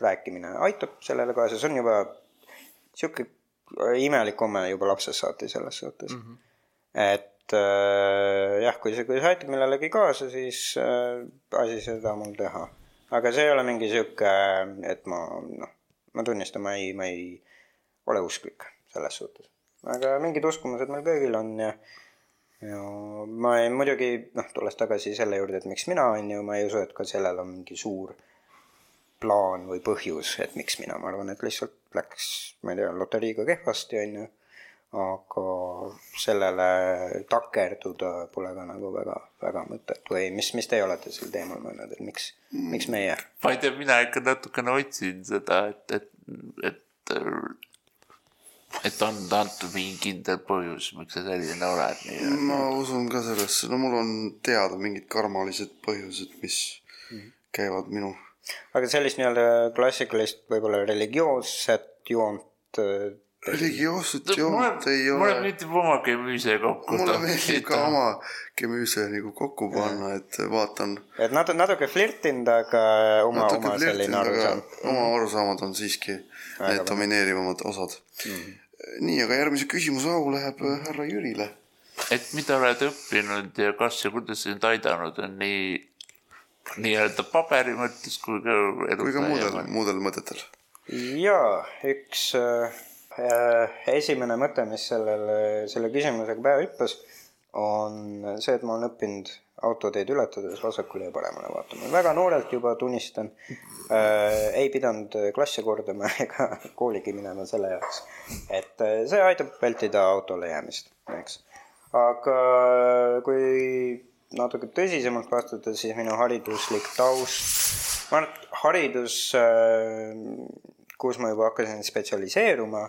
rääkimine aitab sellele kaasa, see on juba sihuke imelik komme juba lapsest saati selles suhtes mm. -hmm. et et äh, jah, kui see, kui see aitab millelegi kaasa, siis äh, asi seda mul teha. aga see ei ole mingi sihuke, et ma noh, ma tunnistan, ma ei, ma ei ole usklik selles suhtes. aga mingid uskumused meil kõigil on ja ja ma ei, muidugi noh, tulles tagasi selle juurde, et miks mina, on ju, ma ei usu, et ka sellel on mingi suur plaan või põhjus, et miks mina, ma arvan, et lihtsalt läks, ma ei tea, loteriiga kehvasti, on ju aga sellele takerduda pole ka nagu väga, väga mõtet või mis, mis teie olete sel teemal mõelnud, et miks miks meie? ma ei tea, mina ikka natukene otsin seda, et, et, et, et on antud mingi kindel põhjus, miks sa selline oled. ma usun ka sellesse, no mul on teada mingid karmalised põhjused, mis mm. käivad minu. aga sellist nii-öelda klassikalist võib-olla religioosset joont religioosset joont ei ole. mulle meeldib oma kemüüse kokku. mulle meeldib ka oma kemüüse nagu kokku panna, et vaatan. et natuke, natuke flirtinud, aga oma, oma selline arusaam. oma arusaamad on siiski need domineerivamad osad mm.. nii, aga järgmise küsimuse au läheb äh, härra Jürile. et mida oled õppinud ja kas ja kuidas sind aidanud on nii nii-öelda paberi mõttes kui ka kui ka muudel, muudel mõtetel. jaa, üks äh Äh, esimene mõte, mis sellele, selle küsimusega pähe hüppas, on see, et ma olen õppinud autoteed ületades vasakule ja paremale vaatama. väga noorelt juba tunnistan äh,, ei pidanud klasse kordama <laughs> ega kooligi minema selle jaoks. et äh, see aitab vältida autole jäämist, eks. aga kui natuke tõsisemalt vastata, siis minu hariduslik taust, ma et haridus äh, kus ma juba hakkasin spetsialiseeruma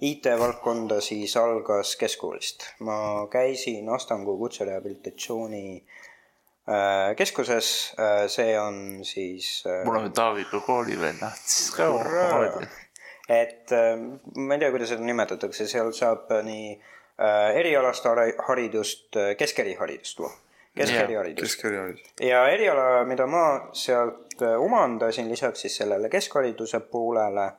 IT-valdkonda, siis algas keskkoolist. ma käisin Astangu kutserehabilitatsiooni äh, keskuses, äh, see on siis. Äh, mul on Taaviga koolivennad siis ka. et ma ei tea, kuidas seda nimetatakse, seal saab nii erialast haridust, keskeriharidust luua keskeriharidus. keskeriharidus. ja eriala, mida ma sealt omandasin lisaks siis sellele keskhariduse poolele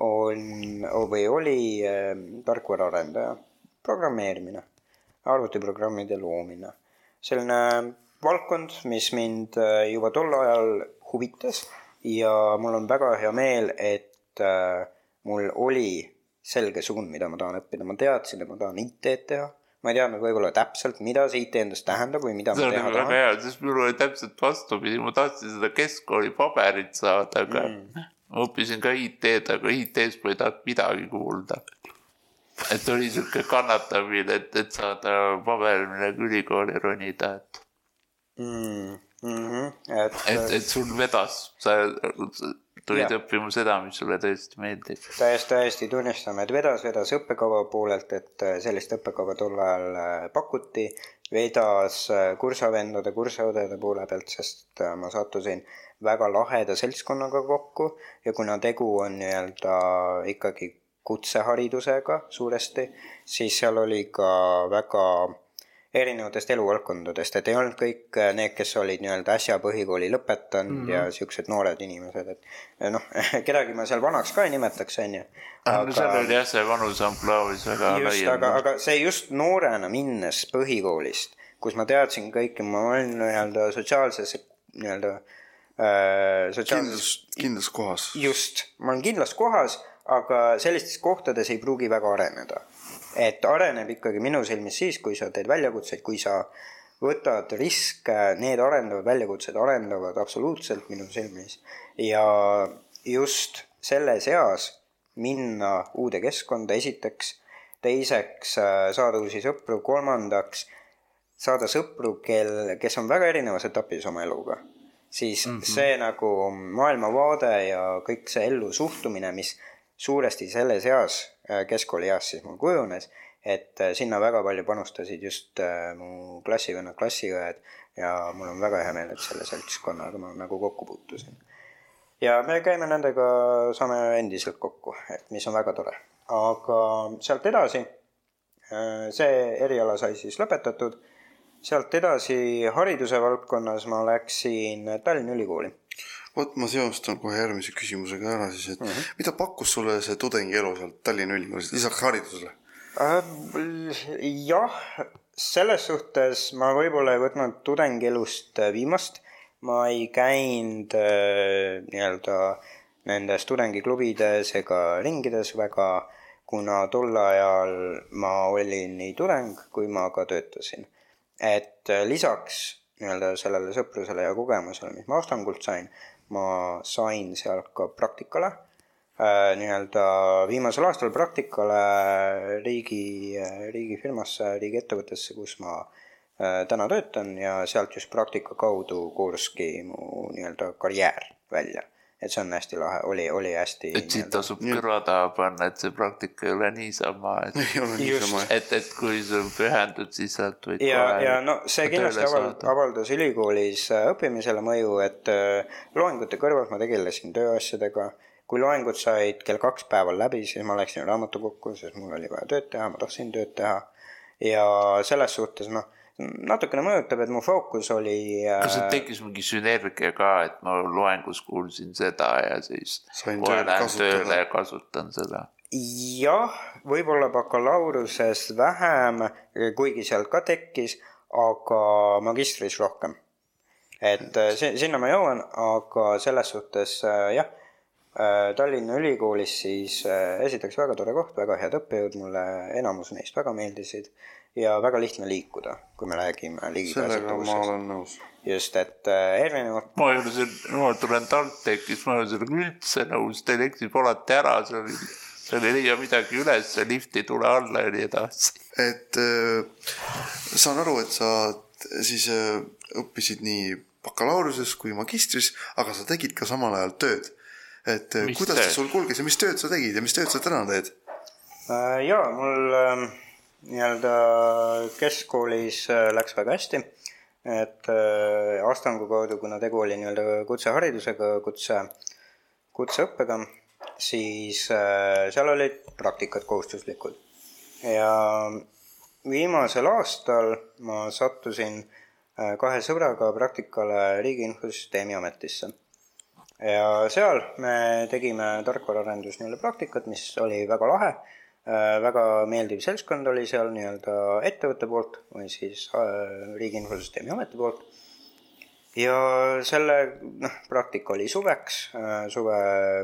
on või oli äh, tarkvaraarendaja, programmeerimine, arvutiprogrammide loomine. selline valdkond, mis mind äh, juba tol ajal huvitas ja mul on väga hea meel, et äh, mul oli selge suund, mida ma tahan õppida, ma teadsin, et ma tahan IT-d teha. Ma ei teadnud võib-olla täpselt, mida see IT endast tähendab või mida see ma on nagu väga hea, sest minul oli täpselt vastupidi, ma tahtsin seda keskkooli paberit saada, aga mm. Ma õppisin ka IT-d, aga IT-st ma ei tahtnud midagi kuulda. et oli sihuke kannatamine, et, et saada paber, millega ülikooli ronida, et, Mm, mhm, et, et, et sul vedas, sa tulid Jah. õppima seda, mis sulle tõesti meeldib. täiesti, täiesti tunnistame, et vedas, vedas õppekava poolelt, et äh, sellist õppekava tol ajal äh, pakuti. vedas äh, kursavendade, kursaõdede poole pealt, sest äh, ma sattusin väga laheda seltskonnaga kokku ja kuna tegu on nii-öelda ikkagi kutseharidusega suuresti, siis seal oli ka väga erinevatest eluvaldkondadest, et ei olnud kõik äh, need, kes olid nii-öelda äsja põhikooli lõpetanud mm -hmm. ja siuksed noored inimesed, et eh, noh, <laughs> kedagi ma seal vanaks ka ei nimetaks, onju. aga no seal oli jah, see vanuseamplaavis väga just, lai. aga, aga see just noorena minnes põhikoolist, kus ma teadsin kõike, ma olin nii-öelda sotsiaalses nii-öelda äh, sotsiaalses kindlas, kindlas kohas. just, ma olen kindlas kohas, aga sellistes kohtades ei pruugi väga areneda. Et areneb ikkagi minu silmis siis, kui sa teed väljakutseid, kui sa võtad riske, need arendavad väljakutsed arendavad absoluutselt minu silmis ja just selles eas minna uude keskkonda esiteks, teiseks äh, saada uusi sõpru, kolmandaks saada sõpru, kel, kes on väga erinevas etapis oma eluga, siis mm -hmm. see nagu maailmavaade ja kõik see ellu suhtumine, mis suuresti selles eas, keskkoolieas siis mul kujunes, et äh, sinna väga palju panustasid just äh, mu klassivennad, klassiõed ja mul on väga hea meel, et selle seltskonnaga ma nagu kokku puutusin. ja me käime nendega, saame endiselt kokku, et mis on väga tore. aga sealt edasi, see eriala sai siis lõpetatud sealt edasi hariduse valdkonnas ma läksin Tallinna Ülikooli. Vot ma seostan kohe järgmise küsimusega ära siis, et mm -hmm. mida pakkus sulle see tudengielu sealt Tallinna Ülikoolis lisaks haridusele? Äh, jah, selles suhtes ma võib-olla ei võtnud tudengielust äh, viimast. ma ei käinud äh, nii-öelda nendes tudengiklubides ega ringides väga, kuna tol ajal ma olin nii tudeng kui ma ka töötasin. et äh, lisaks nii-öelda sellele sõprusele ja kogemusele, mis ma Astangult sain, ma sain sealt ka praktikale äh, nii-öelda viimasel aastal praktikale riigi, riigifirmasse, riigiettevõttesse, kus ma äh, täna töötan ja sealt just praktika kaudu kooruski mu nii-öelda karjäär välja. Et see on hästi lahe, oli, oli hästi. et siit tasub kõrva taha panna, et see praktika ei ole niisama, et, <laughs> ei ole Just. niisama. et, et kui sa pühendud, siis sealt võid ja, ja no see kindlasti tööle aval- saada., avaldas ülikoolis äh, õppimisele mõju, et äh, loengute kõrvalt ma tegelesin tööasjadega. kui loengud said kell kaks päeval läbi, siis ma läksin raamatukokku, sest mul oli vaja tööd teha, ma tahtsin tööd teha. ja selles suhtes noh, natukene mõjutab, et mu fookus oli äh, kas sealt tekkis mingi sünergia ka, et ma loengus kuulsin seda ja siis tööle lähen kasutada. tööle ja kasutan seda. jah, võib-olla bakalaureuse vähem, kuigi sealt ka tekkis, aga magistris rohkem. et äh, si- sinna ma jõuan, aga selles suhtes äh, jah, Tallinna Ülikoolis siis äh, esiteks väga tore koht, väga head õppejõud, mulle enamus neist väga meeldisid ja väga lihtne liikuda, kui me räägime sellega ma ligipääsetavusest. olen nõus. just, et äh, erinevad ma ei ole seal, ma tulen TalTechist, ma ei ole sellega üldse nõus, teil eksib alati ära, seal, seal ei leia midagi üles, lift ei tule alla ja nii edasi. et äh, saan aru, et sa siis äh, õppisid nii bakalaureusest kui magistris, aga sa tegid ka samal ajal tööd. et Mis kuidas see sul kulges ja mis tööd sa tegid ja mis tööd sa täna teed? Äh, jaa, mul ähm, nii-öelda keskkoolis äh, läks väga hästi. et äh, Astangu kaudu, kuna tegu oli nii-öelda kutseharidusega, kutse, kutseõppega, siis äh, seal olid praktikad kohustuslikud. ja viimasel aastal ma sattusin äh, kahe sõbraga praktikale Riigi Infosüsteemi Ametisse ja seal me tegime tarkvaraarendus nii-öelda praktikat, mis oli väga lahe. Väga meeldiv seltskond oli seal nii-öelda ettevõtte poolt või siis äh, Riigi Infosüsteemi Ameti poolt. ja selle noh, praktika oli suveks, suve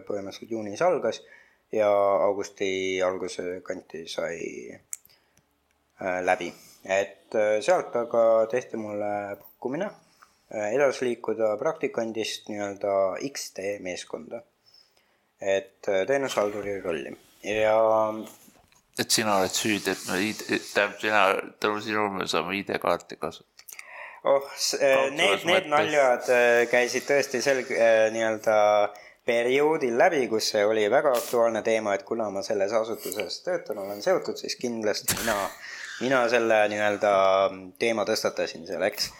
põhimõtteliselt juunis algas ja augusti alguse kanti sai äh, läbi. et äh, sealt aga tehti mulle pakkumine äh, edasi liikuda praktikandist nii-öelda X-tee meeskonda. et äh, teenushalduri rolli ja et sina oled süüdi, et me ID, tähendab sina, tänu sinule me saame ID-kaarti kasutada. oh, Kaudsemas need, need naljad äh, käisid tõesti sel äh, nii-öelda perioodil läbi, kus see oli väga aktuaalne teema, et kuna ma selles asutuses töötan, olen seotud, siis kindlasti mina, mina selle nii-öelda teema tõstatasin seal, eks.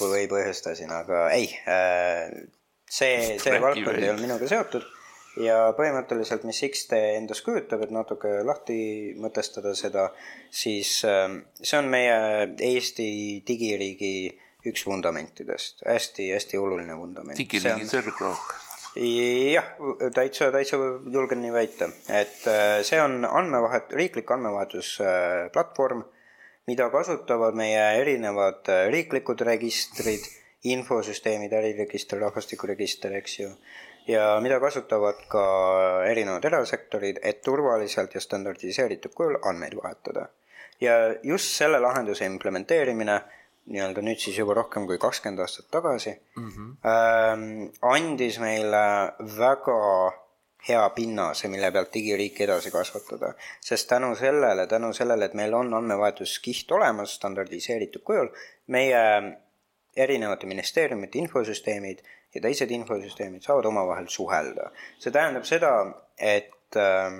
või põhjustasin, aga ei, see, see valdkond ei olnud minuga seotud ja põhimõtteliselt, mis X-tee endast kujutab, et natuke lahti mõtestada seda, siis äh, see on meie Eesti digiriigi üks fundamentidest hästi,, hästi-hästi oluline vundament. digiriigi sõrglook. jah, täitsa, täitsa julgen nii väita, et äh, see on andmevahet, riiklik andmevahetusplatvorm, mida kasutavad meie erinevad äh, riiklikud registrid, infosüsteemid, äriregister, rahvastikuregister, eks ju, ja mida kasutavad ka erinevad erasektorid, et turvaliselt ja standardiseeritud kujul andmeid vahetada. ja just selle lahenduse implementeerimine nii-öelda nüüd siis juba rohkem kui kakskümmend aastat tagasi mm, -hmm. ähm, andis meile väga hea pinnase, mille pealt digiriiki edasi kasvatada. sest tänu sellele, tänu sellele, et meil on andmevahetuskiht olemas standardiseeritud kujul, meie erinevate ministeeriumite infosüsteemid ja teised infosüsteemid saavad omavahel suhelda. see tähendab seda, et äh,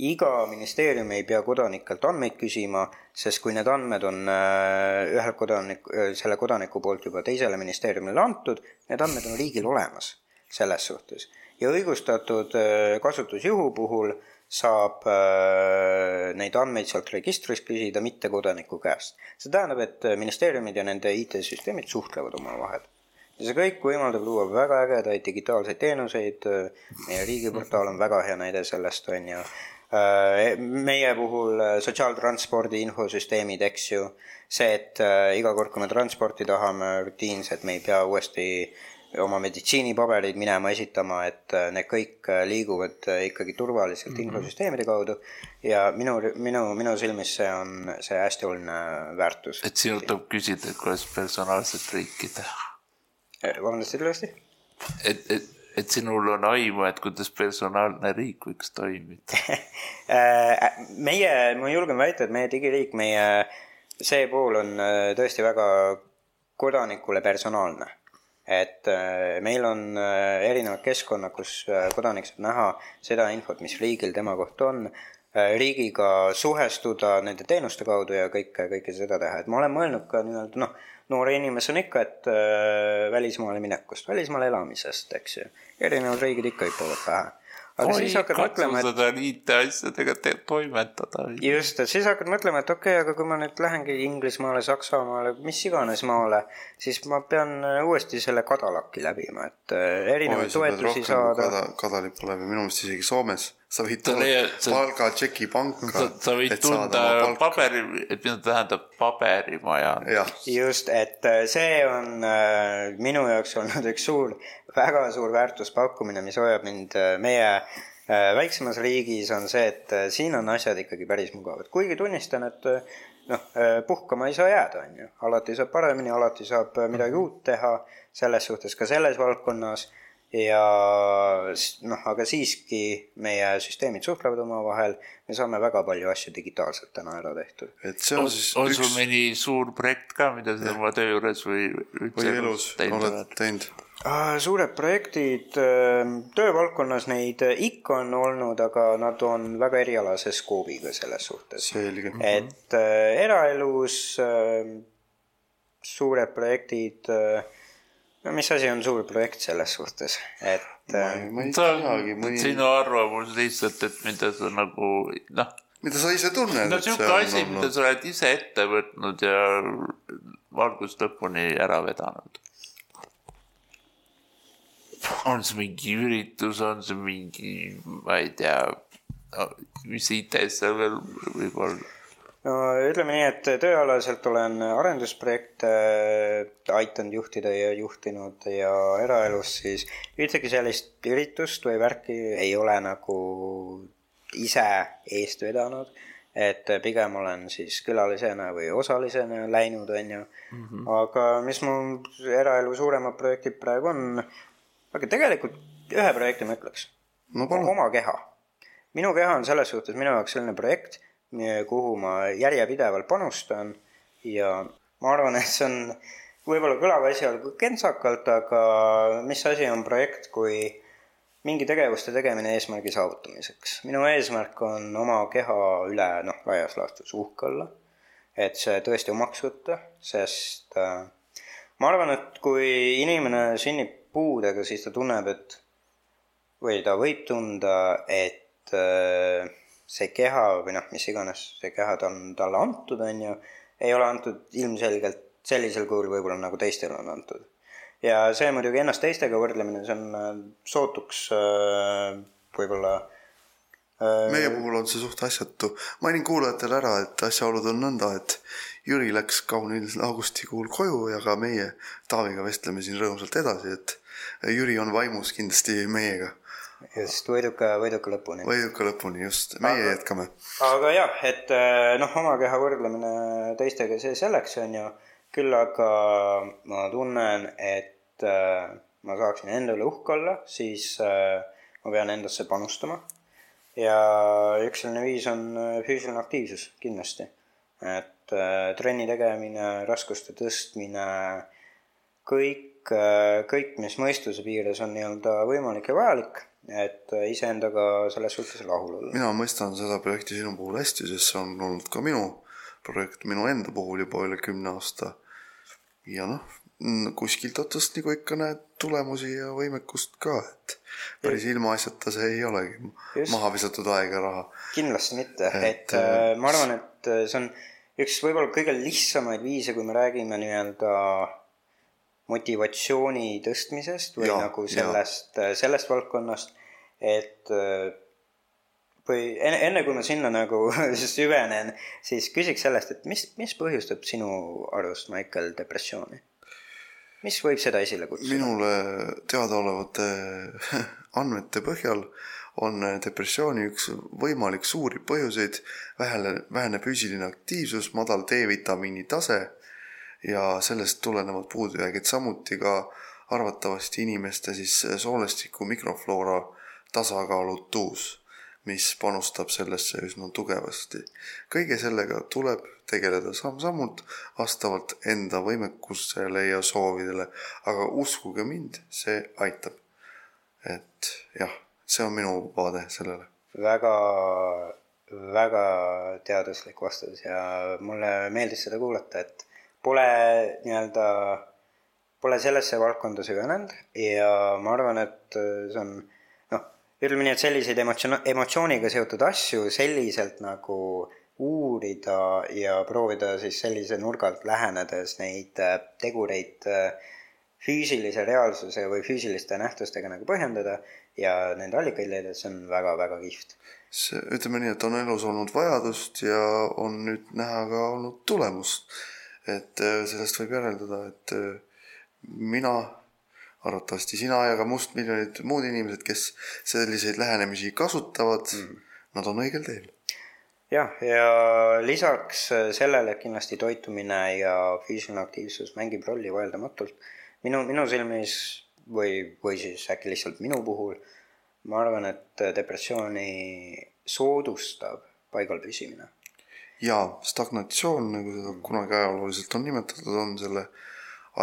iga ministeerium ei pea kodanikelt andmeid küsima, sest kui need andmed on äh, ühelt kodanik, selle kodaniku poolt juba teisele ministeeriumile antud, need andmed on riigil olemas selles suhtes. ja õigustatud äh, kasutusjuhu puhul saab äh, neid andmeid sealt registrist küsida mitte kodaniku käest. see tähendab, et ministeeriumid ja nende IT-süsteemid suhtlevad omavahel ja see kõik võimaldab luua väga ägedaid digitaalseid teenuseid, meie riigiportaal on väga hea näide sellest, on ju. meie puhul äh, sotsiaaltranspordi infosüsteemid, eks ju, see, et äh, iga kord, kui me transporti tahame rutiinselt, me ei pea uuesti oma meditsiinipabereid minema esitama, et äh, need kõik äh, liiguvad äh, ikkagi turvaliselt mm -hmm. infosüsteemide kaudu ja minu, minu, minu silmis see on see hästi oluline väärtus. et sinult tuleb küsida, et kuidas personaalset riiki teha. vabandust, ütle uuesti? et, et, et sinul on aimu, et kuidas personaalne riik võiks toimida. <laughs> Äh, meie, ma julgen väita, et meie digiriik, meie see pool on äh, tõesti väga kodanikule personaalne. et meil on erinevad keskkonnad, kus kodanik saab näha seda infot, mis riigil tema kohta on, riigiga suhestuda nende teenuste kaudu ja kõike, kõike seda teha, et ma olen mõelnud ka nii-öelda noh, noore inimesena ikka, et äh, välismaale minekust, välismaale elamisest, eks ju. erinevad riigid ikka hüppavad pähe. aga siis hakkad mõtlema, et katsustada IT-asjadega toimetada. just, et siis hakkad mõtlema, et okei okay,, aga kui ma nüüd lähengi Inglismaale, Saksamaale, mis iganes maale, siis ma pean äh, uuesti selle kadalaki läbima, et äh, erinevaid toetusi saada. kada, kadalippu läbi, minu meelest isegi Soomes sa võid sa- palgatšeki panka. sa, võid tunda. paberi, et mida tähendab paberimaja. jah, just, et äh, see on äh, minu jaoks olnud üks suur, väga suur väärtuspakkumine, mis hoiab mind äh, meie äh, väiksemas riigis, on see, et äh, siin on asjad ikkagi päris mugavad, kuigi tunnistan, et äh, noh, puhkama ei saa jääda, on ju, alati saab paremini, alati saab midagi uut teha, selles suhtes ka selles valdkonnas ja noh, aga siiski meie süsteemid suhtlevad omavahel, me saame väga palju asju digitaalselt täna ära tehtud. et see on on, siis on üks sul mõni suur projekt ka, mida sa oma töö juures või või elus teinud oled teinud. suured projektid, töövaldkonnas neid äh, ikka on olnud, aga nad on väga erialase skoobiga selles suhtes. selge. et äh, eraelus äh, suured projektid äh,, no mis asi on suur projekt selles suhtes, et äh, ma ei see teagi, on mõni, sinu arvamus lihtsalt, et mida sa nagu noh, mida sa ise tunned, no sihuke asi, on mida sa oled ise ette võtnud ja algusest lõpuni ära vedanud. on see mingi üritus, on see mingi, ma ei tea, mis IT-s seal veel võib olla? No ütleme nii, et tööalaselt olen arendusprojekte aidanud juhtida ja juhtinud ja eraelus siis ühtegi sellist üritust või värki ei ole nagu ise eest vedanud. et pigem olen siis külalisena või osalisena läinud, on ju. Mhm. aga mis mu eraelu suuremad projektid praegu on, aga tegelikult ühe projekti ma ütleks no,. oma keha. minu keha on selles suhtes minu jaoks selline projekt kuhu ma järjepidevalt panustan ja ma arvan, et see on, võib-olla kõlab esialgu kentsakalt, aga mis asi on projekt, kui mingi tegevuste tegemine eesmärgi saavutamiseks. minu eesmärk on oma keha üle, noh, laias laastus uhke olla, et see tõesti omaks võtta, sest äh, ma arvan, et kui inimene sünnib puudega, siis ta tunneb, et või ta võib tunda, et äh, see keha või noh, mis iganes see keha ta on talle antud, on ju, ei ole antud ilmselgelt sellisel kujul võib-olla nagu teistele on antud. ja see muidugi ennast teistega võrdlemine, see on äh, sootuks äh, võib-olla äh, meie puhul on see suht asjatu. mainin kuulajatele ära, et asjaolud on nõnda, et Jüri läks kaunil augustikuul koju ja ka meie Taaviga vestleme siin rõõmsalt edasi, et Jüri on vaimus kindlasti meiega just, võiduka, võiduka lõpuni. võiduka lõpuni, just, meie aga, jätkame. aga jah, et äh, noh, oma keha võrdlemine teistega, see selleks on ju, küll aga ma tunnen, et äh, ma saaksin endale uhke olla, siis äh, ma pean endasse panustama. ja üks selline viis on füüsiline aktiivsus kindlasti. et trenni tegemine, raskuste tõstmine, kõik, kõik, mis mõistuse piires on nii-öelda võimalik ja vajalik et äh, iseendaga selles suhtes rahul olla. mina mõistan seda projekti sinu puhul hästi, sest see on olnud ka minu projekt minu enda puhul juba üle kümne aasta. ja noh, kuskilt otsast nagu ikka näed tulemusi ja võimekust ka, et päris ilmaasjata see ei olegi Just. maha visatud aeg ja raha. kindlasti mitte, et, äh, ma arvan, et äh, see on üks võib-olla kõige lihtsamaid viise, kui me räägime nii-öelda motivatsiooni tõstmisest või ja, nagu sellest, sellest valdkonnast, et või enne, enne kui ma sinna nagu <laughs> süvenen, siis küsiks sellest, et mis, mis põhjustab sinu arust, Maicel, depressiooni? mis võib seda esile kutsuda? minule teadaolevate <laughs> andmete põhjal on depressiooni üks võimalik suuri põhjuseid vähene, vähene füüsiline aktiivsus, madal D-vitamiini tase ja sellest tulenevad puudujäägid, samuti ka arvatavasti inimeste siis soolestiku mikrofloora tasakaalutus, mis panustab sellesse üsna tugevasti. kõige sellega tuleb tegeleda samm-sammult vastavalt enda võimekusele ja soovidele, aga uskuge mind, see aitab. et jah, see on minu vaade sellele. väga, väga teaduslik vastus ja mulle meeldis seda kuulata, et pole nii-öelda, pole sellesse valdkonda süvenenud ja ma arvan, et see on noh, ütleme nii, et selliseid emotsioon, emotsiooniga seotud asju selliselt nagu uurida ja proovida siis sellise nurga alt lähenedes neid äh, tegureid äh, füüsilise reaalsuse või füüsiliste nähtustega nagu põhjendada ja nende allikaid leida, see on väga-väga kihvt. see, ütleme nii, et on elus olnud vajadust ja on nüüd näha ka olnud tulemust et äh, sellest võib järeldada, et äh, mina, arvatavasti sina ja ka mustmiljonid muud inimesed, kes selliseid lähenemisi kasutavad mm., nad on õigel teel. jah, ja lisaks äh, sellele kindlasti toitumine ja füüsiline aktiivsus mängib rolli vaieldamatult. minu, minu silmis või, või siis äkki lihtsalt minu puhul, ma arvan, et depressiooni soodustab paigal püsimine jaa, stagnatsioon, nagu seda kunagi ajalooliselt on nimetatud, on selle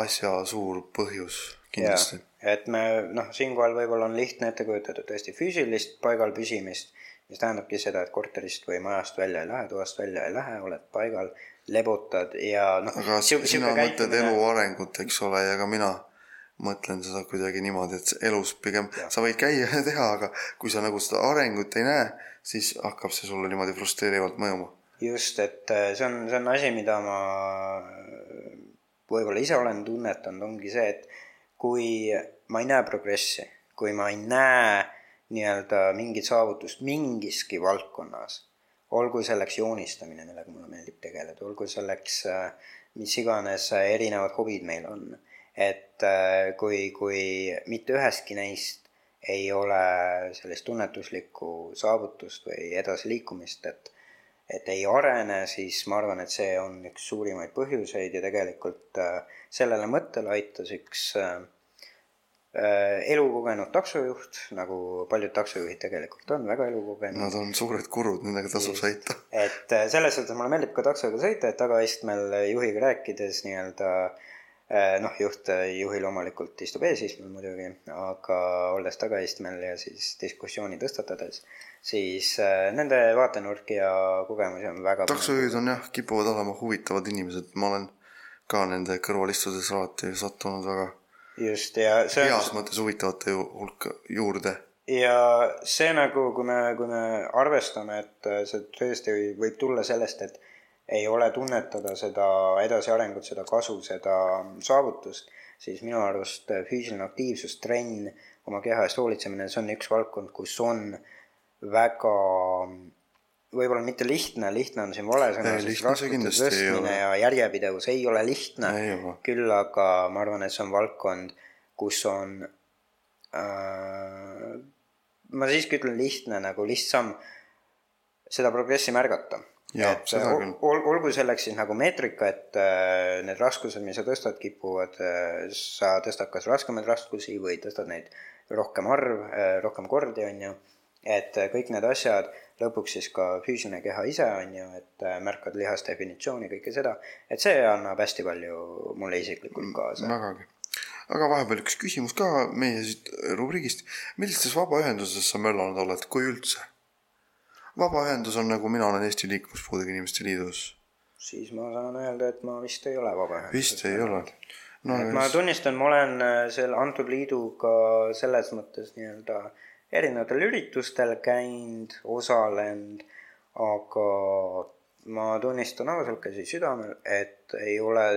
asja suur põhjus kindlasti. et me noh, siinkohal võib-olla on lihtne ette kujutada tõesti füüsilist paigal püsimist, mis tähendabki seda, et korterist või majast välja ei lähe, toast välja ei lähe, oled paigal, lebutad ja noh. aga sina mõtled elu arengut, eks ole, ja ka mina mõtlen seda kuidagi niimoodi, et elus pigem ja. sa võid käia ja teha, aga kui sa nagu seda arengut ei näe, siis hakkab see sulle niimoodi frustreerivalt mõjuma just, et äh, see on, see on asi, mida ma äh, võib-olla ise olen tunnetanud, ongi see, et kui ma ei näe progressi, kui ma ei näe nii-öelda mingit saavutust mingiski valdkonnas, olgu selleks joonistamine, millega mulle meeldib tegeleda, olgu selleks äh, mis iganes erinevad hobid meil on. et kui, kui mitte üheski neist ei ole sellist tunnetuslikku saavutust või edasiliikumist, et et ei arene, siis ma arvan, et see on üks suurimaid põhjuseid ja tegelikult sellele mõttele aitas üks äh, Äh, elukogenud taksojuht, nagu paljud taksojuhid tegelikult on, väga elukogenud. Nad on suured kurud, nendega tasub sõita. <laughs> et äh, selles suhtes mulle meeldib ka taksoga sõita, et tagaistmel juhiga rääkides nii-öelda äh, noh, juht, juhil loomulikult istub eesistmel muidugi, aga olles tagaistmel ja siis diskussiooni tõstatades, siis nende vaatenurk ja kogemusi on väga taksojuhid on jah, kipuvad olema huvitavad inimesed, ma olen ka nende kõrval istudes alati sattunud väga just ja see on heas mõttes huvitavate hulka juurde. ja see nagu, kui me, kui me arvestame, et see tõesti võib tulla sellest, et ei ole tunnetada seda edasiarengut, seda kasu, seda saavutust, siis minu arust füüsiline aktiivsus, trenn, oma keha eest hoolitsemine, see on üks valdkond, kus on väga võib-olla mitte lihtne, lihtne on siin vale sõna, sest raskuse tõstmine ja järjepidevus ei ole lihtne. küll aga ma arvan, et see on valdkond, kus on äh,, ma siiski ütlen lihtne nagu lihtsam seda progressi märgata. et ol, ol, olgu selleks siis nagu meetrika, et äh, need raskused, mis sa tõstad, kipuvad äh,, sa tõstad kas raskemaid raskusi või tõstad neid rohkem arv äh,, rohkem kordi, on ju. Et äh, kõik need asjad lõpuks siis ka füüsiline keha ise on ju, et äh, märkad lihasdefinitsiooni, kõike seda, et see annab hästi palju mulle isiklikult kaasa. vägagi. aga vahepeal üks küsimus ka meie siit rubriigist. millistes vabaühendustes sa möllanud oled, kui üldse? vabaühendus on nagu mina olen Eesti Liikumispuudega Inimeste Liidus. siis ma saan öelda, et ma vist ei ole vabaühenduses. vist ei ole no,. et ma tunnistan, ma olen äh, selle antud liiduga selles mõttes nii-öelda äh, erinevatel üritustel käinud, osalenud, aga ma tunnistan ausalt käsi südamel, et ei ole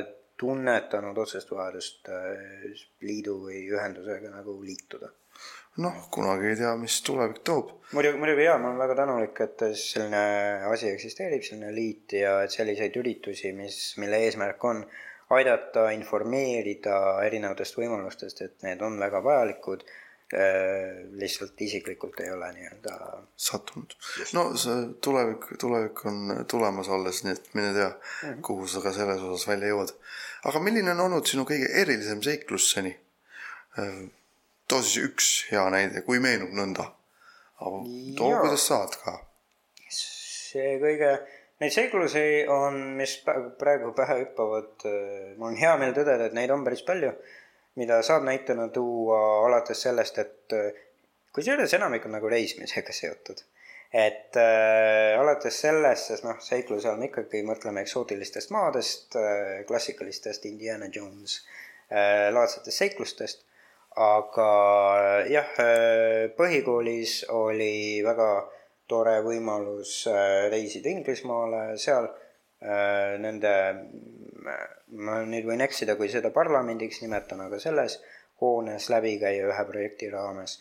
tunnetanud otsest vajadust äh, liidu või ühendusega nagu liituda. noh, kunagi ei tea, mis tulevik toob. muidugi, muidugi jaa, ma olen väga tänulik, et selline asi eksisteerib, selline liit ja et selliseid üritusi, mis, mille eesmärk on aidata informeerida erinevatest võimalustest, et need on väga vajalikud lihtsalt isiklikult ei ole nii-öelda sattunud. no see tulevik, tulevik on tulemas alles, nii et mine tea mm, -hmm. kuhu sa ka selles osas välja jõuad. aga milline on olnud sinu kõige erilisem seiklus seni? Äh, too siis üks hea näide, kui meenub nõnda. too, kuidas saad ka. see kõige, neid seiklusi on, mis praegu pähe hüppavad, äh, mul on hea meel tõdeda, et neid on päris palju mida saab näitena tuua alates sellest, et kusjuures enamik on nagu reisimisega seotud. et äh, alates sellest, sest noh, seikluse all me ikkagi mõtleme eksootilistest maadest äh,, klassikalistest Indiana Jones äh, laadsetest seiklustest, aga jah äh,, põhikoolis oli väga tore võimalus äh, reisida Inglismaale, seal äh, nende ma nüüd võin eksida, kui seda parlamendiks nimetan, aga selles hoones läbi käia ühe projekti raames.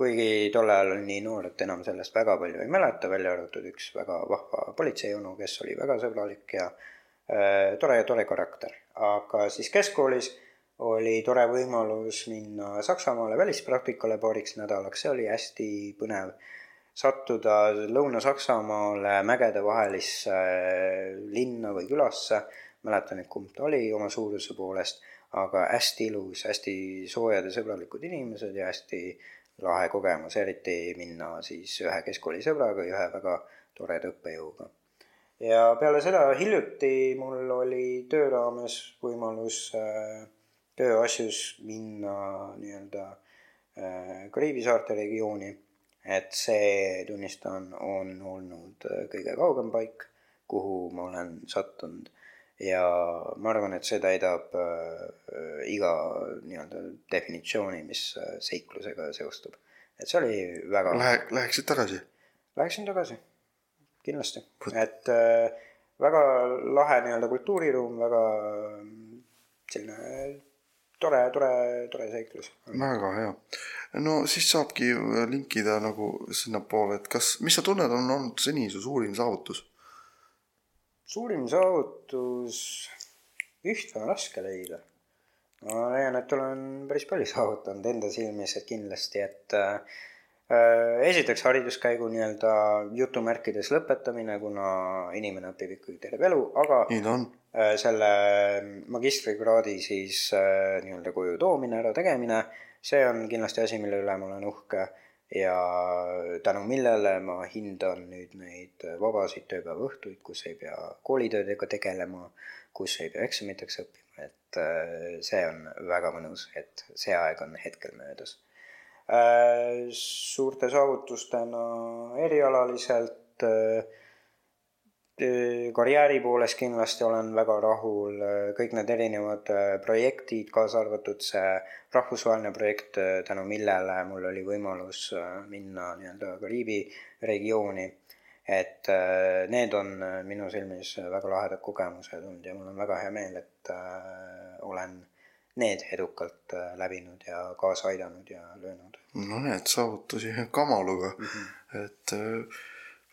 kuigi tol ajal olin nii noor, et enam sellest väga palju ei mäleta, välja arvatud üks väga vahva politseionu, kes oli väga sõbralik ja äh, tore, tore karakter. aga siis keskkoolis oli tore võimalus minna Saksamaale välispraktikale paariks nädalaks, see oli hästi põnev sattuda Lõuna-Saksamaale mägedevahelisse linna või külasse mäleta nüüd, kumb ta oli oma suuruse poolest, aga hästi ilus, hästi soojad ja sõbralikud inimesed ja hästi lahe kogemus, eriti minna siis ühe keskkooli sõbraga ja ühe väga toreda õppejõuga. ja peale seda hiljuti mul oli töö raames võimalus äh, tööasjus minna nii-öelda äh, Kariibi saarte regiooni, et see, tunnistan, on olnud äh, kõige kaugem paik, kuhu ma olen sattunud ja ma arvan, et see täidab äh, iga nii-öelda definitsiooni, mis äh, seiklusega seostub. et see oli väga Lähe-, läheksid tagasi? Läheksin tagasi, kindlasti, et äh, väga lahe nii-öelda kultuuriruum, väga selline tore, tore, tore seiklus. väga hea. no siis saabki linkida nagu sinnapoole, et kas, mis sa tunned, on olnud seni su suurim saavutus? Suurim saavutus, üht on raske leida. ma leian, et olen päris palju <laughs> saavutanud enda silmis, et kindlasti, et äh, esiteks hariduskäigu nii-öelda jutumärkides lõpetamine, kuna inimene õpib ikkagi terve elu, aga nii ta on. äh, selle magistrikraadi siis äh, nii-öelda koju toomine, ära tegemine, see on kindlasti asi, mille üle ma olen uhke ja tänu millele ma hindan nüüd neid vabasid tööpäeva õhtuid, kus ei pea koolitöödega tegelema, kus ei pea eksamiteks õppima, et äh, see on väga mõnus, et see aeg on hetkel möödas. Äh, suurte saavutustena erialaliselt äh, karjääri poolest kindlasti olen väga rahul, kõik need erinevad äh, projektid, kaasa arvatud see rahvusvaheline projekt, äh, tänu millele mul oli võimalus äh, minna nii-öelda Kariibi regiooni. et need on minu silmis väga lahedad kogemused olnud ja mul on väga hea meel, et olen need edukalt läbinud ja kaasa aidanud ja löönud. no need saavutusi kamaluga mm, -hmm. et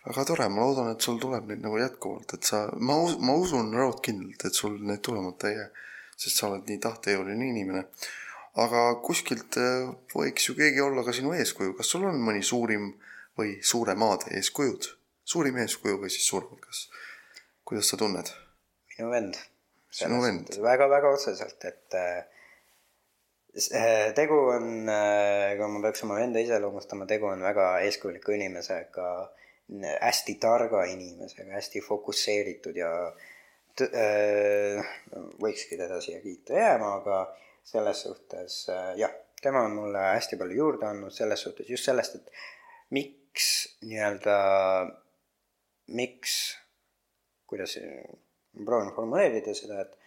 väga tore, ma loodan, et sul tuleb neid nagu jätkuvalt, et sa, ma, ma usun raudkindlalt, et sul need tulemata ei jää. sest sa oled nii tahtejõuline inimene. aga kuskilt äh, võiks ju keegi olla ka sinu eeskuju, kas sul on mõni suurim või suuremad eeskujud? suurim eeskuju või siis suuremad, kas, kuidas sa tunned? minu vend. sinu vend? väga-väga otseselt, et äh, tegu on, äh, kui ma peaks oma venda iseloomustama, tegu on väga eeskujuliku inimesega hästi targa inimesega, hästi fokusseeritud ja t-, äh, võikski teda siia kiita jääma, aga selles suhtes äh, jah, tema on mulle hästi palju juurde andnud selles suhtes just sellest, et miks nii-öelda, miks, kuidas, ma proovin formuleerida seda, et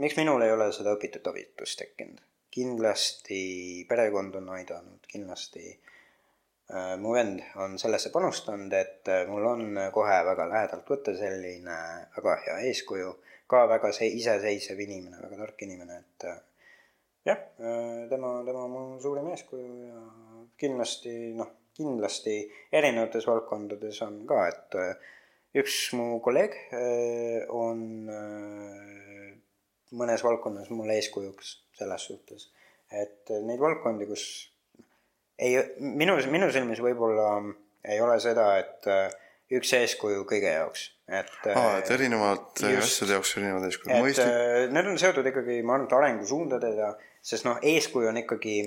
miks minul ei ole seda õpitud abitust tekkinud. kindlasti perekond on aidanud, kindlasti mu vend on sellesse panustanud, et äh, mul on kohe väga lähedalt võtta selline väga hea eeskuju, ka väga see iseseisev inimene, väga tark inimene, et äh, jah, tema, tema on mu suurim eeskuju ja kindlasti noh, kindlasti erinevates valdkondades on ka, et üks mu kolleeg on mõnes valdkonnas mulle eeskujuks selles suhtes, et neid valdkondi, kus ei, minu, minu silmis võib-olla ei ole seda, et äh, üks eeskuju kõige jaoks, et. aa, et erinevalt äh, asjade jaoks erinevad eeskujud, mõistlik. Äh, need on seotud ikkagi, ma arvan, et arengusuundadega, sest noh, eeskuju on ikkagi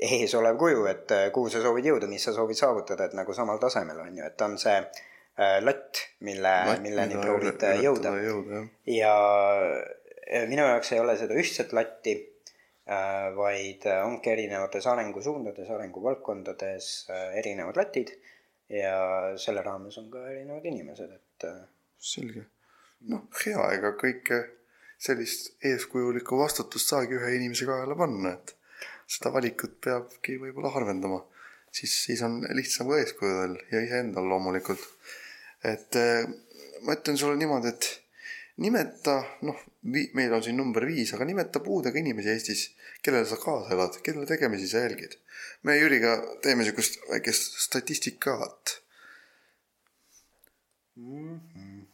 ees olev kuju, et kuhu sa soovid jõuda, mis sa soovid saavutada, et nagu samal tasemel on ju, et on see äh, latt, mille, milleni proovid jõuda. jõuda ja minu jaoks ei ole seda ühtset latti Äh, vaid äh, ongi erinevates arengusuundades, arenguvaldkondades äh, erinevad latid ja selle raames on ka erinevad inimesed, et. selge, noh, hea, ega kõike sellist eeskujulikku vastutust saagi ühe inimese kaela panna, et seda valikut peabki võib-olla harvendama. siis, siis on lihtsam ka eeskujudel ja iseendal loomulikult. et ma ütlen sulle niimoodi, et nimeta, noh, meil on siin number viis, aga nimeta puudega inimesi Eestis, kellele sa kaasa elad, kelle tegemisi sa jälgid. me Jüriga teeme niisugust väikest statistikat mm. -hmm.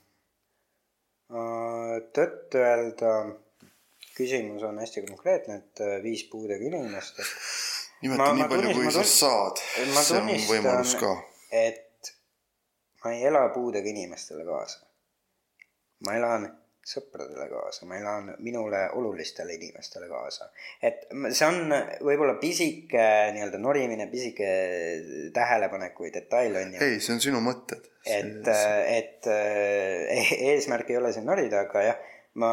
tõtt-öelda küsimus on hästi konkreetne, et äh, viis puudega inimest, et. nimeta nii palju, kui sa saad, see on võimalus ka. et ma ei ela puudega inimestele kaasa ma elan sõpradele kaasa, ma elan minule olulistele inimestele kaasa. et see on võib-olla pisike nii-öelda norimine, pisike tähelepanek või detail on ju. ei, see on sinu mõtted. et, et e-, <laughs> eesmärk ei ole siin norida, aga jah, ma,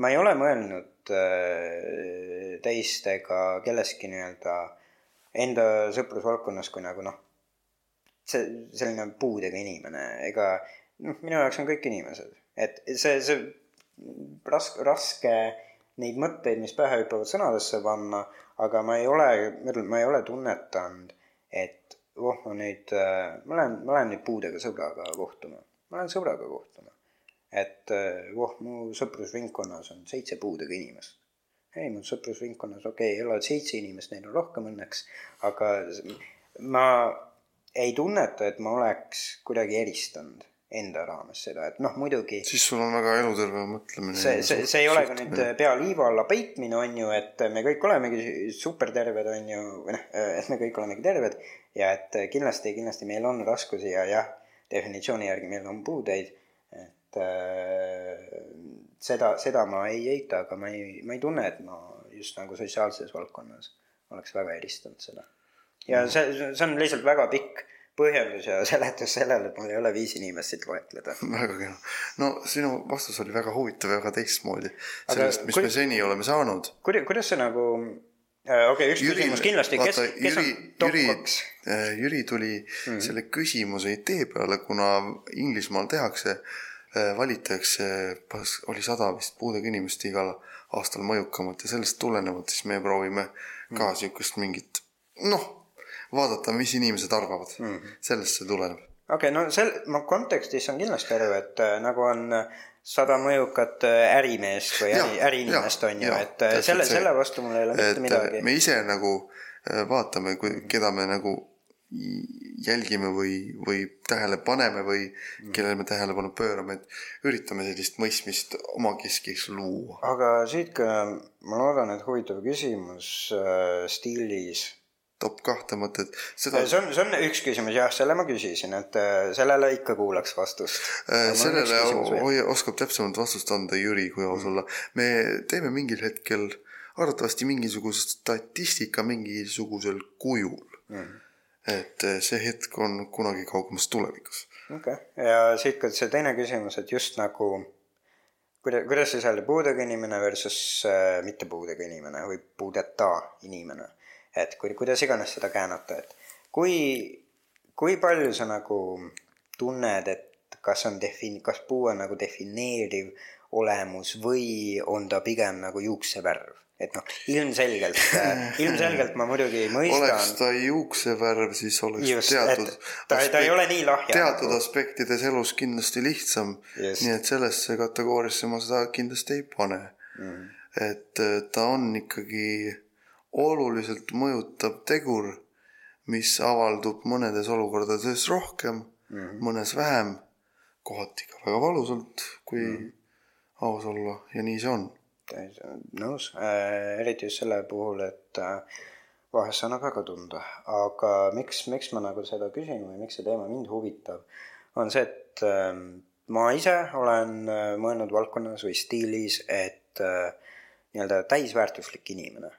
ma ei ole mõelnud äh, teist ega kellestki nii-öelda enda sõprusvaldkonnas kui nagu noh, see selline puudega inimene, ega noh, minu jaoks on kõik inimesed et see, see raske, raske neid mõtteid, mis pähe hüppavad, sõnadesse panna, aga ma ei ole, ma ei ole tunnetanud, et oh, ma nüüd, äh, ma lähen, ma lähen nüüd puudega sõbraga kohtuma. ma lähen sõbraga kohtuma. et äh, oh, mu sõprusringkonnas on seitse puudega inimest. ei, mu sõprusringkonnas, okei okay,, elavad seitse inimest, neid on rohkem õnneks, aga ma ei tunneta, et ma oleks kuidagi eristanud enda raames seda, et noh, muidugi siis sul on väga eluterve mõtlemine. see, see, see ei ole ka nüüd pea liiva alla peitmine, on ju, et me kõik olemegi superterved, on ju, või noh, et me kõik olemegi terved ja et kindlasti, kindlasti meil on raskusi ja jah, definitsiooni järgi meil on puudeid, et äh, seda, seda ma ei eita, aga ma ei, ma ei tunne, et ma just nagu sotsiaalses valdkonnas oleks väga eristanud seda. ja see, see on lihtsalt väga pikk põhjendus ja <laughs> seletus sellele, et mul ei ole viis inimest siit loetleda. väga kena. no sinu vastus oli väga huvitav ja väga teistmoodi Aga sellest, mis kui- me seni oleme saanud. kuidas, kuidas see nagu äh,, okei okay,, üks Jüri, küsimus kindlasti, kes, kes Jüri on, top kaks?, Jüri tuli mm. -hmm. selle küsimuse idee peale, kuna Inglismaal tehakse, valitakse, oli sada vist puudega inimest igal aastal mõjukamat ja sellest tulenevalt siis me proovime ka siukest mingit noh, vaadata, mis inimesed arvavad mm. -hmm. sellest see tuleneb. okei okay,, no sel, ma kontekstis saan kindlasti aru, et äh, nagu on äh, sada mõjukat äh, ärimeest või äri, äriinimest on ju, et äh, selle, selle vastu mul ei ole mitte et midagi. me ise nagu äh, vaatame, keda me nagu jälgime või, või tähele paneme või Mhm. kellele me tähelepanu pöörame, et üritame sellist mõistmist omakeskis luua. aga siit ka, ma loodan, et huvitav küsimus äh, stiilis. Top kahte mõtet, seda see on, see on üks küsimus jah, selle ma küsisin, et äh, sellele ikka kuulaks vastust. äh, sellele oskab täpsemat vastust anda Jüri, kui aus olla. me teeme mingil hetkel arvatavasti mingisugust statistika mingisugusel kujul. Mhm. et äh, see hetk on kunagi kaugemas tulevikus. okei okay., ja siit ka see teine küsimus, et just nagu kuidas, kuidas siis öelda puudega inimene versus äh, mitte puudega inimene või puudeta inimene. Et kui, kuidas iganes seda käänata, et kui, kui palju sa nagu tunned, et kas on defin-, kas puu on nagu defineeriv olemus või on ta pigem nagu juuksevärv? et noh, ilmselgelt, <laughs> ilmselgelt ma muidugi oleks mõistan, ta juuksevärv, siis oleks Just, teatud ta- ta ei ole nii lahja teatud nagu. aspektides elus kindlasti lihtsam. Nii et sellesse kategooriasse ma seda kindlasti ei pane mm.. et äh, ta on ikkagi oluliselt mõjutav tegur, mis avaldub mõnedes olukordades rohkem mm. -hmm. mõnes vähem, kohati ka väga valusalt, kui mm. -hmm. aus olla ja nii see on. nõus äh,, eriti just selle puhul, et äh, vahest annab väga tunda, aga miks, miks ma nagu seda küsin või miks see teema mind huvitab, on see, et äh, ma ise olen äh, mõelnud valdkonnas või stiilis, et äh, nii-öelda täisväärtuslik inimene.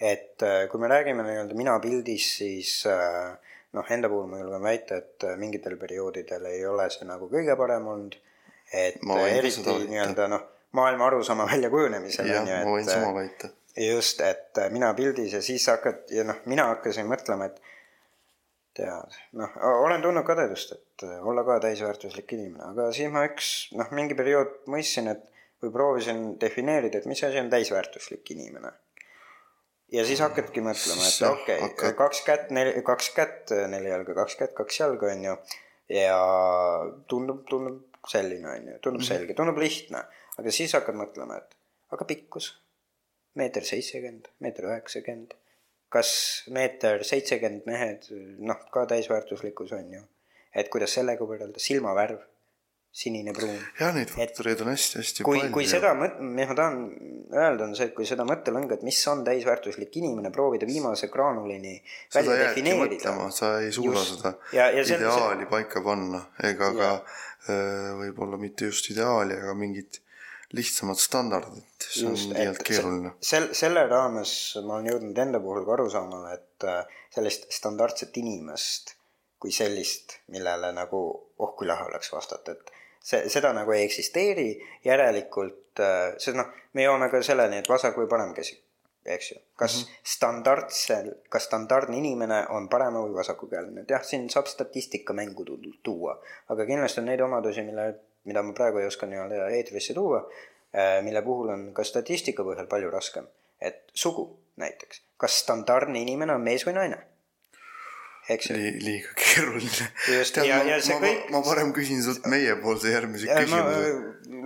Et äh, kui me räägime nii-öelda mina pildis, siis äh, noh, enda puhul ma julgen väita, et äh, mingitel perioodidel ei ole see nagu kõige parem olnud. et eriti nii-öelda noh, maailma arusaama <laughs> väljakujunemisel on ju, ma võin et sama väita. just, et mina pildis ja siis hakkad ja noh, mina hakkasin mõtlema, et tead, noh, olen tundnud kadedust, et olla ka täisväärtuslik inimene, aga siis ma üks noh, mingi periood mõistsin, et või proovisin defineerida, et mis asi on täisväärtuslik inimene. Ja siis hakkadki mõtlema, et okei okay,, hakkad- kaks kätt, neli, kaks kätt, neli jalga, kaks kätt, kaks jalga on ju. ja tundub, tundub selline on ju, tundub selge, tundub lihtne, aga siis hakkad mõtlema, et aga pikkus meeter seitsekümmend, meeter üheksakümmend. kas meeter seitsekümmend mehed, noh, ka täisväärtuslikkus on ju. et kuidas sellega võrrelda, silmavärv, sinine, pruun. jah, neid faktoreid on hästi-hästi kui palju., kui seda mõt-, mis ma tahan öelda, on see, et kui seda mõttelõnga, et mis on täisväärtuslik inimene, proovida viimase graanulini välja defineerida sa ei suuda Just. seda Ja- ja see- ideaali paika panna ega ka öö, võib-olla mitte just ideaali, aga mingit lihtsamat standardit, see on Just, liialt et keeruline. sel-, selle raames ma olen jõudnud enda puhul ka arusaamale, et äh, sellist standardset inimest kui sellist, millele nagu oh kui lahe oleks vastata, et see, seda nagu ei eksisteeri, järelikult äh, see noh, me jõuame ka selleni, et vasak või parem käsi, eks ju. kas mm -hmm. standardsel, kas standardne inimene on parema või vasakukäeline, et jah, siin saab statistika mängu tu- tuua, aga kindlasti on neid omadusi, mille, mida ma praegu ei oska nii-öelda eetrisse tuua, mille puhul on ka statistika põhjal palju raskem, et sugu näiteks, kas standardne inimene on mees või naine? Eks ju. Li, liiga keeruline. Just, ja- ma, ja see ma, kõik- ma parem küsin sult meiepoolse järgmise küsimuse.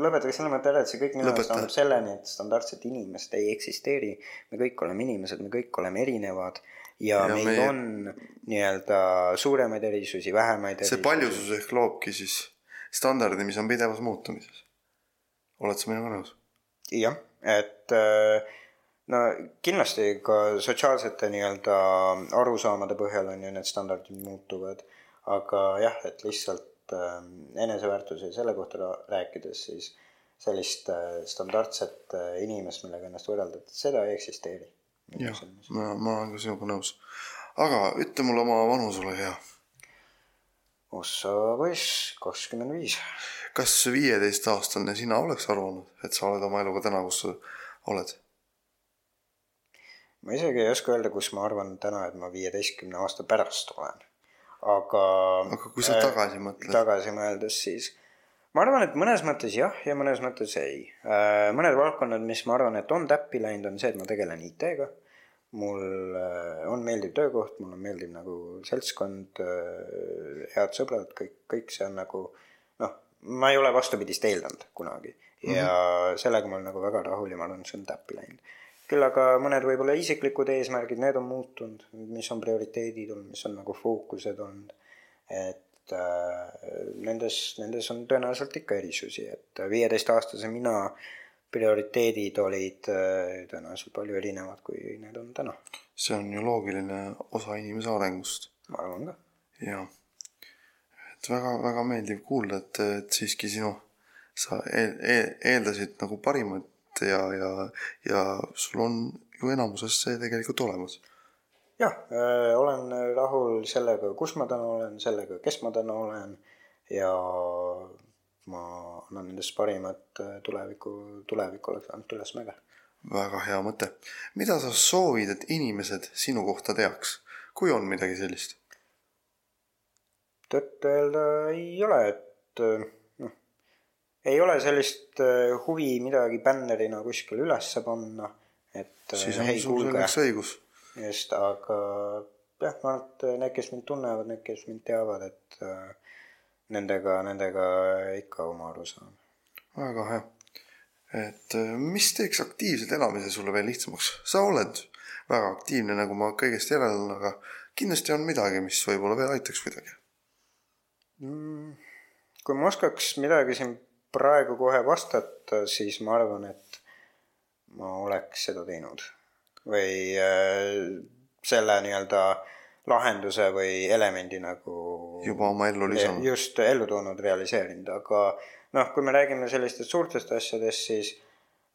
lõpetaks selle mõtte ära, et see kõik minu arust annab selleni, et standardset inimest ei eksisteeri. me kõik oleme inimesed, me kõik oleme erinevad ja, Ja meil meie- on nii-öelda suuremaid erisusi, vähemaid see erisusi. paljusus ehk loobki siis standardi, mis on pidevas muutumises. oled sa minuga nõus? jah, et äh, no kindlasti ka sotsiaalsete nii-öelda arusaamade põhjal on ju need standardid muutuvad, aga jah, et lihtsalt äh, eneseväärtuse ja selle kohta rääkides, siis sellist äh, standardset äh, inimest, millega ennast võrrelda, seda ei eksisteeri. jah, ma, ma olen ka sinuga nõus. aga ütle mulle oma vanus, ole hea. ossa poiss, kakskümmend viis. kas viieteistaastane sina oleks arvanud, et sa oled oma eluga täna, kus sa oled? Ma isegi ei oska öelda, kus ma arvan täna, et ma viieteistkümne aasta pärast olen. aga aga kui sa äh, tagasi mõtled, tagasi mõeldes, siis ma arvan, et mõnes mõttes jah ja mõnes mõttes ei. mõned valdkonnad, mis ma arvan, et on täppi läinud, on see, et ma tegelen IT-ga. mul äh, on meeldiv töökoht, mul on meeldiv nagu seltskond, head sõbrad, kõik, kõik see on nagu noh, ma ei ole vastupidist eeldanud kunagi ja mm -hmm. sellega ma olen nagu väga rahul ja ma arvan, et see on täppi läinud. Küll aga mõned võib-olla isiklikud eesmärgid, need on muutunud, mis on prioriteedid olnud, mis on nagu fookused olnud. Et äh, nendes, nendes on tõenäoliselt ikka erisusi, et viieteistaastase mina prioriteedid olid äh, tõenäoliselt palju erinevad, kui need on täna, see on ju loogiline osa inimese arengust. Ma arvan ka. ja et väga-väga meeldiv kuulda, et, et siiski sinu, sa eel, eel, eeldasid nagu parimat ja, ja, ja sul on ju enamuses see tegelikult olemas. jah, olen rahul sellega, kus ma täna olen, sellega, kes ma täna olen ja ma annan endast parimat äh, tuleviku, tulevik oleks ainult ülesmäge. väga hea mõte. mida sa soovid, et inimesed sinu kohta teaks, kui on midagi sellist? tõtt-öelda ei ole, et äh, ei ole sellist äh, huvi midagi bännerina kuskile ülesse panna, et äh, siis on sul selleks õigus. just, aga jah, ma arvan, et need, kes mind tunnevad, need, kes mind teavad, et äh, nendega, nendega ikka oma aru saan. väga hea. et äh, mis teeks aktiivselt elamise sulle veel lihtsamaks? sa oled väga aktiivne, nagu ma kõigest järeldan, aga kindlasti on midagi, mis võib-olla veel aitaks kuidagi. Mm, kui ma oskaks midagi siin praegu kohe vastata, siis ma arvan, et ma oleks seda teinud. Või äh, selle nii-öelda lahenduse või elemendi nagu juba oma ellu lisanud. just ellu toonud, realiseerinud, aga noh, kui me räägime sellistest suurtest asjadest, siis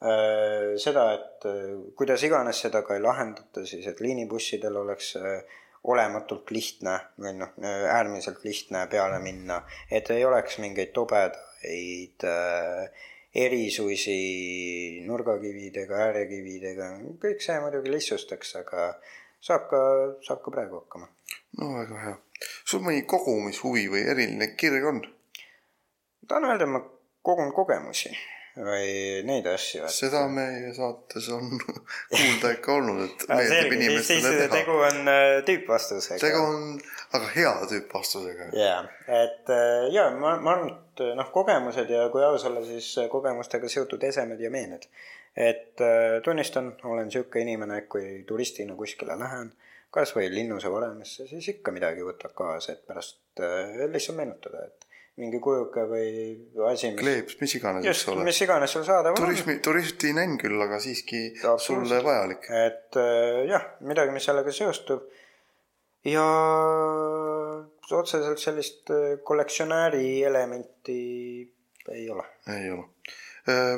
äh, seda, et äh, kuidas iganes seda ka ei lahendata, siis et liinibussidel oleks äh, olematult lihtne või noh, äärmiselt lihtne peale minna, et ei oleks mingeid tobedaid äh, erisusi nurgakividega, äärekividega, kõik see muidugi lihtsustaks, aga saab ka, saab ka praegu hakkama. no väga hea. sul mõni kogumishuvi või eriline kirg on? tahan öelda, ma kogun kogemusi või neid asju, et seda meie saates on <laughs> kuulda ikka olnud, et <laughs> Ah, meeldib inimestele teha. tegu on äh, tüüpvastusega. tegu on aga hea tüüppastusega. jaa, et äh, jaa, ma, ma arvan, et noh, kogemused ja kui aus olla, siis äh, kogemustega seotud esemed ja meened. et äh, tunnistan, olen sihuke inimene, et kui turistina kuskile lähen, kas või linnuse varemesse, siis ikka midagi võtab kaasa, et pärast äh, lihtsalt meenutada, et mingi kujuke või asi, mis kleeps, mis iganes, eks ole. mis iganes sul saadaval on. turismi, turistinänn küll, aga siiski Absoluutselt. sulle vajalik. et äh, jah, midagi, mis sellega seostub ja otseselt sellist äh, kollektsionääri elementi ei ole. ei ole.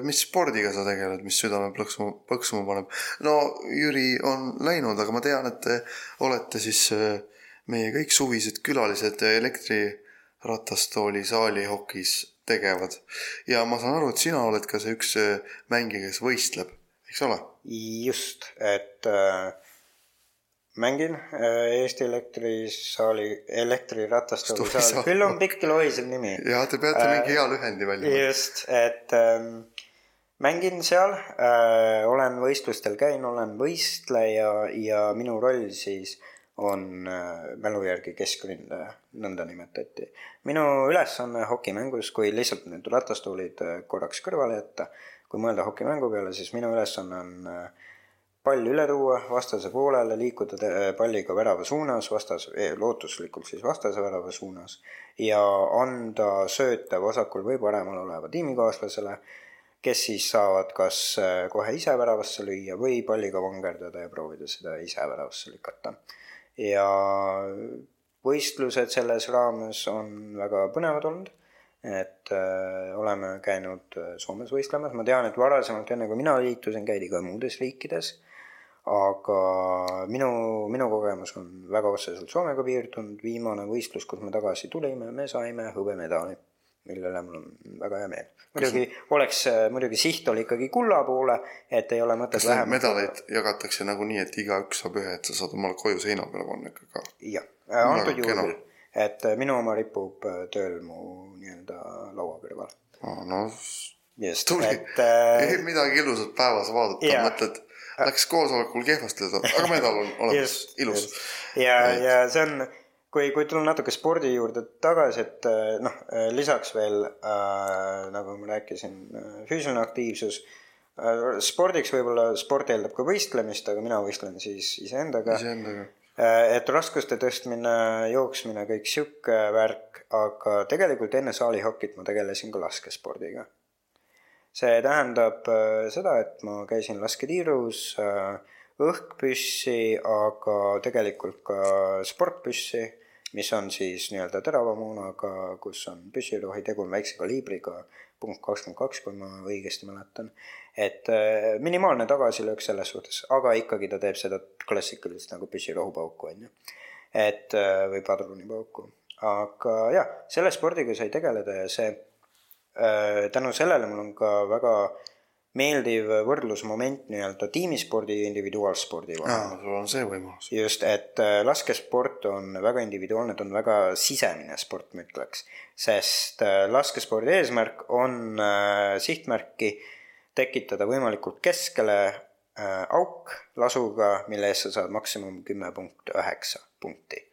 mis spordiga sa tegeled, mis südame plõksuma, põksuma paneb? no Jüri on läinud, aga ma tean, et te olete siis äh, meie kõik suvised külalised elektriratastooli saali hokis tegevad. ja ma saan aru, et sina oled ka see üks äh, mängija, kes võistleb, eks ole? just, et äh, mängin äh, Eesti elektrisaali, elektriratastooli Stooli saal, saal. küll on <laughs> pikk ja lohisev nimi. ja te peate mingi hea lühendi välja just, et ähm, mängin seal äh,, olen võistlustel käinud, olen võistleja ja minu roll siis on äh, mälu järgi keskründaja, nõnda nimetati. minu ülesanne hokimängus, kui lihtsalt need ratastoolid äh, korraks kõrvale jätta, kui mõelda hokimängu peale, siis minu ülesanne on äh, pall üle tuua vastase poolele, liikuda palliga värava suunas, vastas, lootuslikult siis vastase värava suunas ja anda sööta vasakul või paremal oleva tiimikaaslasele, kes siis saavad kas äh, kohe ise väravasse lüüa või palliga vangerdada ja proovida seda ise väravasse lükata. Ja võistlused selles raames on väga põnevad olnud. Et äh, oleme käinud äh, Soomes võistlemas, ma tean, et varasemalt, enne kui mina liitusin, käidi ka muudes riikides, aga minu, minu kogemus on väga otseselt Soomega piirdunud, viimane võistlus, kus me tagasi tulime, me saime hõbemedali, millele mul on väga hea meel. muidugi oleks, muidugi siht oli ikkagi kulla poole, et ei ole mõtet kas neid medaleid jagatakse nagunii, et igaüks saab ühe, et sa saad omale koju seina peale panna ikka ka? jah, antud Väga juhul küll, et äh, minu oma ripub äh, tööl mu nii-öelda laua kõrval. no just, tubli et äh, midagi ilusat päevas vaadata Jaa. mõtled, läks koosolekul kehvasti, aga medal on <laughs> olemas, ilus. ja ja see on, kui, kui tulla natuke spordi juurde tagasi, et äh, noh, lisaks veel äh, nagu ma rääkisin, füüsiline aktiivsus äh,. spordiks võib-olla, sport eeldab ka võistlemist, aga mina võistlen siis iseendaga. iseendaga. et raskuste tõstmine, jooksmine, kõik sihuke värk, aga tegelikult enne saalihokit ma tegelesin ka laskespordiga see tähendab äh, seda, et ma käisin lasketiirus äh, õhkpüssi, aga tegelikult ka sportpüssi, mis on siis nii-öelda terava moonaga, kus on püssirohi, tegu on väikse kaliibriga, punkt kakskümmend kaks, kui ma õigesti mäletan. et äh, minimaalne tagasilöök selles suhtes, aga ikkagi ta teeb seda klassikalist nagu püssirohupauku, on ju. et äh, või padrunipauku, aga jah, selle spordiga sai tegeleda ja see Äh, tänu sellele mul on ka väga meeldiv võrdlusmoment nii-öelda tiimispordi ja individuaalspordi vahel. sul on see võimalus. just, et äh, laskesport on väga individuaalne, ta on väga sisemine sport, ma ütleks. sest äh, laskespordi eesmärk on äh, sihtmärki tekitada võimalikult keskele äh, auk lasuga, mille eest sa saad maksimum kümme punkt üheksa punkti.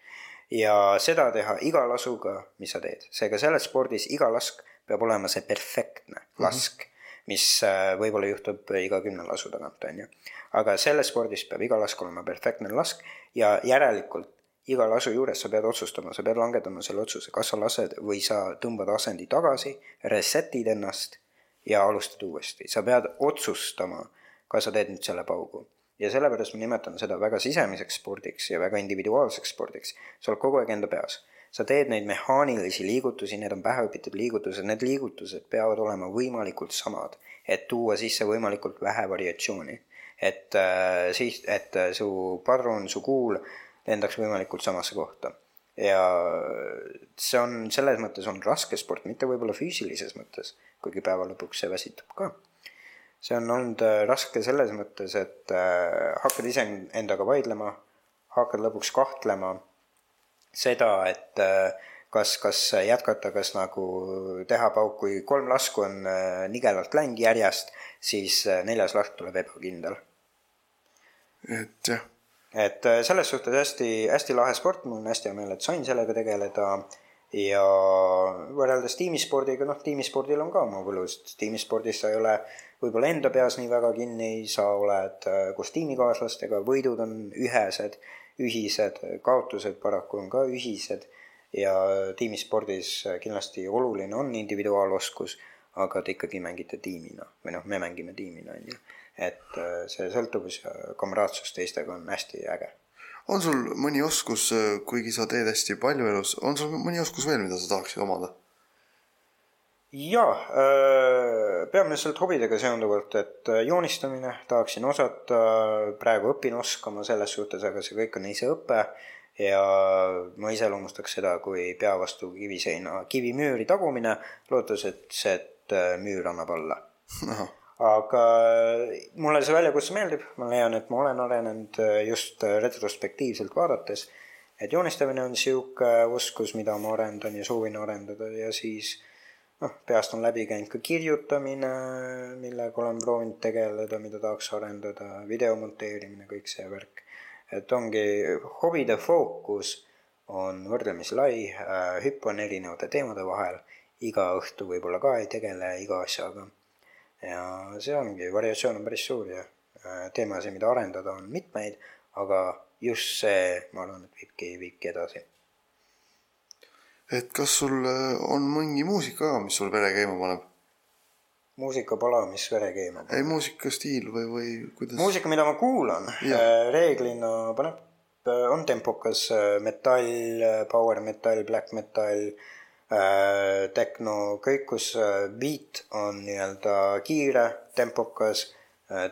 ja seda teha iga lasuga, mis sa teed. seega selles spordis iga lask peab olema see perfektne lask mm, -hmm. Mis äh, võib-olla juhtub iga kümne lasu tagant, on ju. aga selles spordis peab iga lask olema perfektne lask ja järelikult iga lasu juures sa pead otsustama, sa pead langetama selle otsuse, kas sa lased või sa tõmbad asendi tagasi, reset'id ennast ja alustad uuesti, sa pead otsustama, kas sa teed nüüd selle paugu. ja sellepärast ma nimetan seda väga sisemiseks spordiks ja väga individuaalseks spordiks. sa oled kogu aeg enda peas sa teed neid mehaanilisi liigutusi, need on päheõpitud liigutused, need liigutused peavad olema võimalikult samad, et tuua sisse võimalikult vähe variatsiooni. et äh, siis, et äh, su padrun, su kuul lendaks võimalikult samasse kohta. ja see on, selles mõttes on raske sport, mitte võib-olla füüsilises mõttes, kuigi päeva lõpuks see väsitab ka. see on olnud äh, raske selles mõttes, et äh, hakkad ise endaga vaidlema, hakkad lõpuks kahtlema seda, et äh, kas, kas jätkata, kas nagu teha pauk, kui kolm lasku on äh, nigelalt läinud järjest, siis äh, neljas lask tuleb ebakindel. et jah, et selles suhtes hästi, hästi lahe sport, mul on hästi hea meel, et sain sellega tegeleda. Ja võrreldes tiimispordiga, noh, tiimispordil on ka oma võlust, tiimispordis sa ei ole võib-olla enda peas nii väga kinni, sa oled koos tiimikaaslastega, võidud on ühesed, ühised, kaotused paraku on ka ühised ja tiimispordis kindlasti oluline on individuaaloskus, aga te ikkagi mängite tiimina või noh, me mängime tiimina, on ju. et äh, see sõltuvus ja kamraadsus teistega on hästi äge on sul mõni oskus, kuigi sa teed hästi palju elus, on sul mõni oskus veel, mida sa tahaksid omada? jaa, peamiselt hobidega seonduvalt, et äh, joonistamine tahaksin osata, praegu õpin oskama selles suhtes, aga see kõik on iseõpe ja ma iseloomustaks seda kui pea vastu kiviseina, kivimüüri tagumine, lootes, et see, et äh, müür annab alla. aga mulle see väljakutse meeldib, ma leian, et ma olen arenenud äh, just äh, retrospektiivselt vaadates, et joonistamine on niisugune oskus, mida ma arendan ja soovin arendada. Ja siis noh, peast on läbi käinud ka kirjutamine, millega olen proovinud tegeleda, mida tahaks arendada, video monteerimine, kõik see värk. et ongi hobide fookus on võrdlemisi lai, hüppan erinevate teemade vahel, iga õhtu võib-olla ka ei tegele iga asjaga. ja see ongi, variatsioon on päris suur ja teemasid, mida arendada, on mitmeid, aga just see, ma arvan, et viibki, viibki edasi. Et kas sul äh, on mingi muusika ka, mis sul vere käima paneb? muusikapala, mis vere keema ei, muusikastiil või, või kuidas? muusika, mida ma kuulan, reeglina paneb, on tempokas metall, power metall, black metal, tehno, kõik, kus beat on nii-öelda kiire, tempokas,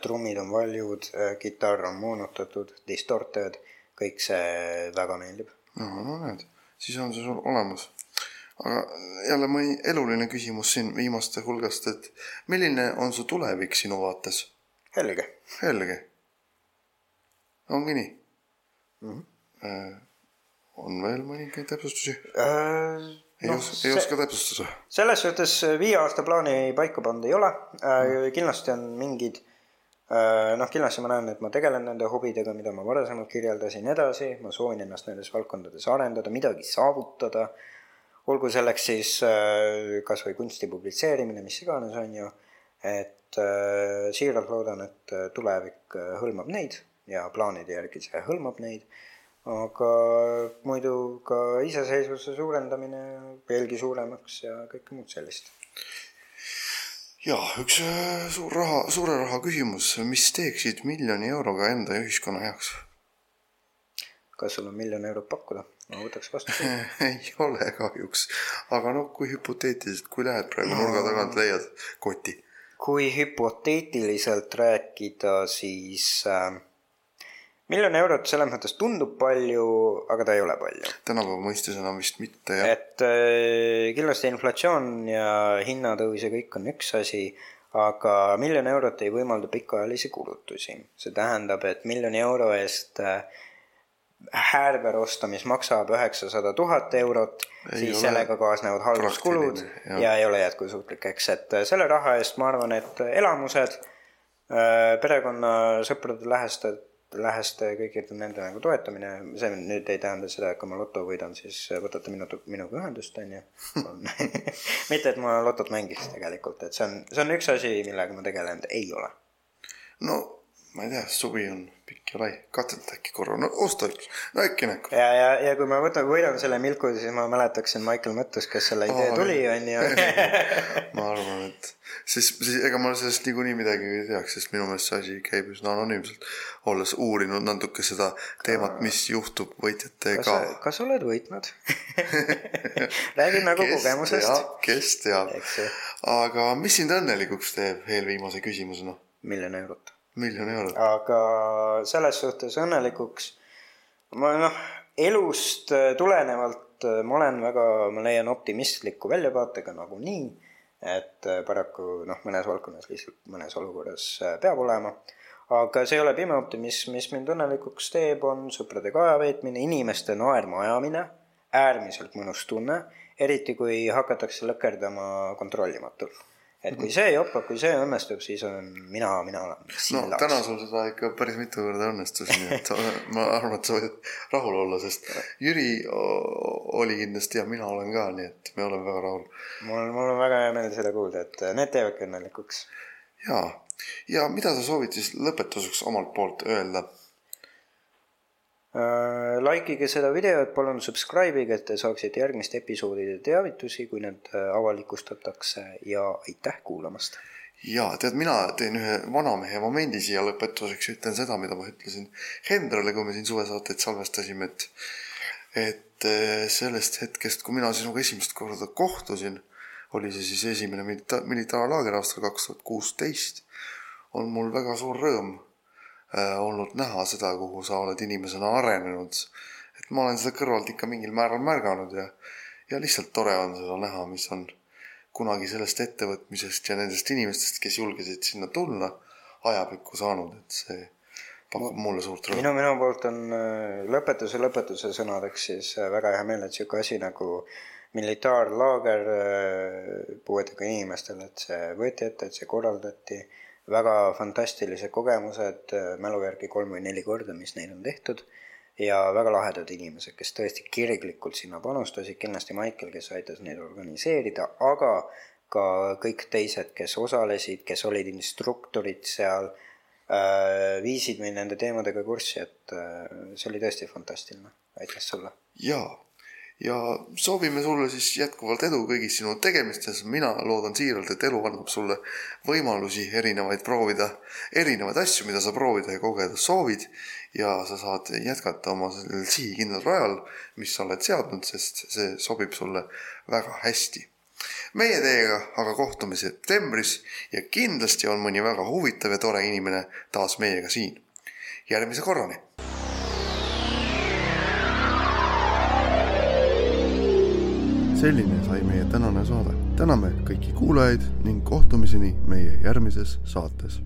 trummid on valjud, kitarr on moonutatud, distorted, kõik see väga meeldib. no, no näed, siis on see sul olemas aga jälle mõni eluline küsimus siin viimaste hulgast, et milline on su tulevik sinu vaates? helge. helge. ongi nii mm? -hmm. On veel mõningaid täpsustusi äh,? ei no, os-, ei oska täpsustada? selles suhtes viie aasta plaani paika pannud ei ole äh, mm., kindlasti on mingid noh, kindlasti ma näen, et ma tegelen nende hobidega, mida ma varasemalt kirjeldasin edasi, ma soovin ennast nendes valdkondades arendada, midagi saavutada. Äh,, olgu selleks siis äh, kas või kunsti publitseerimine, mis iganes, on ju, et äh, siiralt loodan, et äh, tulevik hõlmab neid ja plaanide järgi see hõlmab neid, aga muidu ka iseseisvuse suurendamine veelgi suuremaks ja kõike muud sellist. Jaa, üks suur raha, suure raha küsimus, mis teeksid miljoni euroga enda ja ühiskonna heaks? kas sul on miljon eurot pakkuda? ma võtaks vastu <laughs> ei ole kahjuks, aga noh, kui hüpoteetiliselt, kui lähed praegu nurga tagant, leiad koti. kui hüpoteetiliselt rääkida, siis äh, miljon eurot selles mõttes tundub palju, aga ta ei ole palju. tänapäeva mõistes enam vist mitte, jah. et äh, kindlasti inflatsioon ja hinnatõus ja kõik on üks asi, aga miljon eurot ei võimalda pikaajalisi kulutusi. see tähendab, et miljoni euro eest äh, häärber osta, mis maksab üheksasada tuhat eurot, siis ole sellega kaasnevad halduskulud ja. ei ole jätkusuutlik, eks, et äh, selle raha eest ma arvan, et elamused, äh, perekonna, sõprade, läheste, läheste kõikide nende nagu toetamine, see nüüd ei tähenda seda, et kui ma loto võidan, siis võtate minu, minuga ühendust, on ju. <laughs> mitte, et ma lotot mängiks tegelikult, et see on, see on üks asi, millega ma tegelenud ei ole. no ma ei tea, suvi on pikk ja lai, katseta äkki korra, no osta üks, no äkki näeb. ja, ja, ja kui ma võtan, võidan selle Milku, siis ma mäletaksin Michael Mõttus, kes selle idee oh, tuli, on ju. <laughs> ma arvan, et siis, siis ega ma sellest niikuinii midagi ei teaks, sest minu meelest see asi käib üsna anonüümselt. olles uurinud natuke seda teemat, mis juhtub võitjatega. kas sa oled võitnud <laughs> räägid nagu kes kogemusest. kes teab, aga mis sind õnnelikuks teeb eelviimase küsimusena? miljon eurot miljon eurot. aga selles suhtes õnnelikuks, ma noh, elust äh, tulenevalt äh, ma olen väga, ma leian optimistliku väljavaatega nagunii, et äh, paraku noh, mõnes valdkonnas lihtsalt mõnes olukorras peab olema, aga see ei ole pime optimism, mis mind õnnelikuks teeb, on sõpradega aja veetmine, inimeste naerma ajamine, äärmiselt mõnus tunne, eriti kui hakatakse lõkerdama kontrollimatult et kui see joppab, kui see õnnestub, siis on mina, mina olen sillakas. no täna sul seda ikka päris mitu korda õnnestus, nii et <laughs> ma arvan, et sa võid rahul olla, sest Jüri oli kindlasti ja mina olen ka, nii et me oleme väga rahul. mul, mul on väga hea meel seda kuulda, et need teevadki õnnelikuks. jaa, ja mida sa soovid siis lõpetuseks omalt poolt öelda likeige seda videot, palun subscribe'ige, et te saaksite järgmiste episoodide teavitusi, kui need äh, avalikustatakse ja aitäh kuulamast! ja tead, mina teen ühe vanamehe momendi siia lõpetuseks ütlen seda, mida ma ütlesin Hendrale, kui me siin suvesaateid salvestasime, et et äh, sellest hetkest, kui mina sinuga esimest korda kohtusin, oli see siis esimene milita-, militaarlaager aastal kaks tuhat kuusteist, on mul väga suur rõõm Äh, olnud näha seda, kuhu sa oled inimesena arenenud. et ma olen seda kõrvalt ikka mingil määral märganud ja, ja lihtsalt tore on seda näha, mis on kunagi sellest ettevõtmisest ja nendest inimestest, kes julgesid sinna tulla, ajapikku saanud, et see pakub mulle suurt rõõmu. minu, minu poolt on äh, lõpetuse lõpetuse sõnadeks siis äh, väga hea meel, et niisugune asi nagu militaarlaager puuetega inimestele, et see võeti ette, et see korraldati väga fantastilised kogemused, äh, mälu järgi kolm või neli korda, mis neil on tehtud ja väga lahedad inimesed, kes tõesti kirglikult sinna panustasid, kindlasti Maicel, kes aitas neid organiseerida, aga ka kõik teised, kes osalesid, kes olid instruktorid seal, äh, viisid mind nende teemadega kurssi, et äh, see oli tõesti fantastiline. aitäh sulle. jaa, ja soovime sulle siis jätkuvalt edu kõigis sinu tegemistes, mina loodan siiralt, et elu annab sulle võimalusi erinevaid proovida, erinevaid asju, mida sa proovida ja kogeda soovid ja sa saad jätkata oma sellel sihikindlal rajal, mis sa oled seadnud, sest see sobib sulle väga hästi. meie teiega aga kohtume septembris ja kindlasti on mõni väga huvitav ja tore inimene taas meiega siin. järgmise korrani selline sai meie tänane saade. täname kõiki kuulajaid ning kohtumiseni meie järgmises saates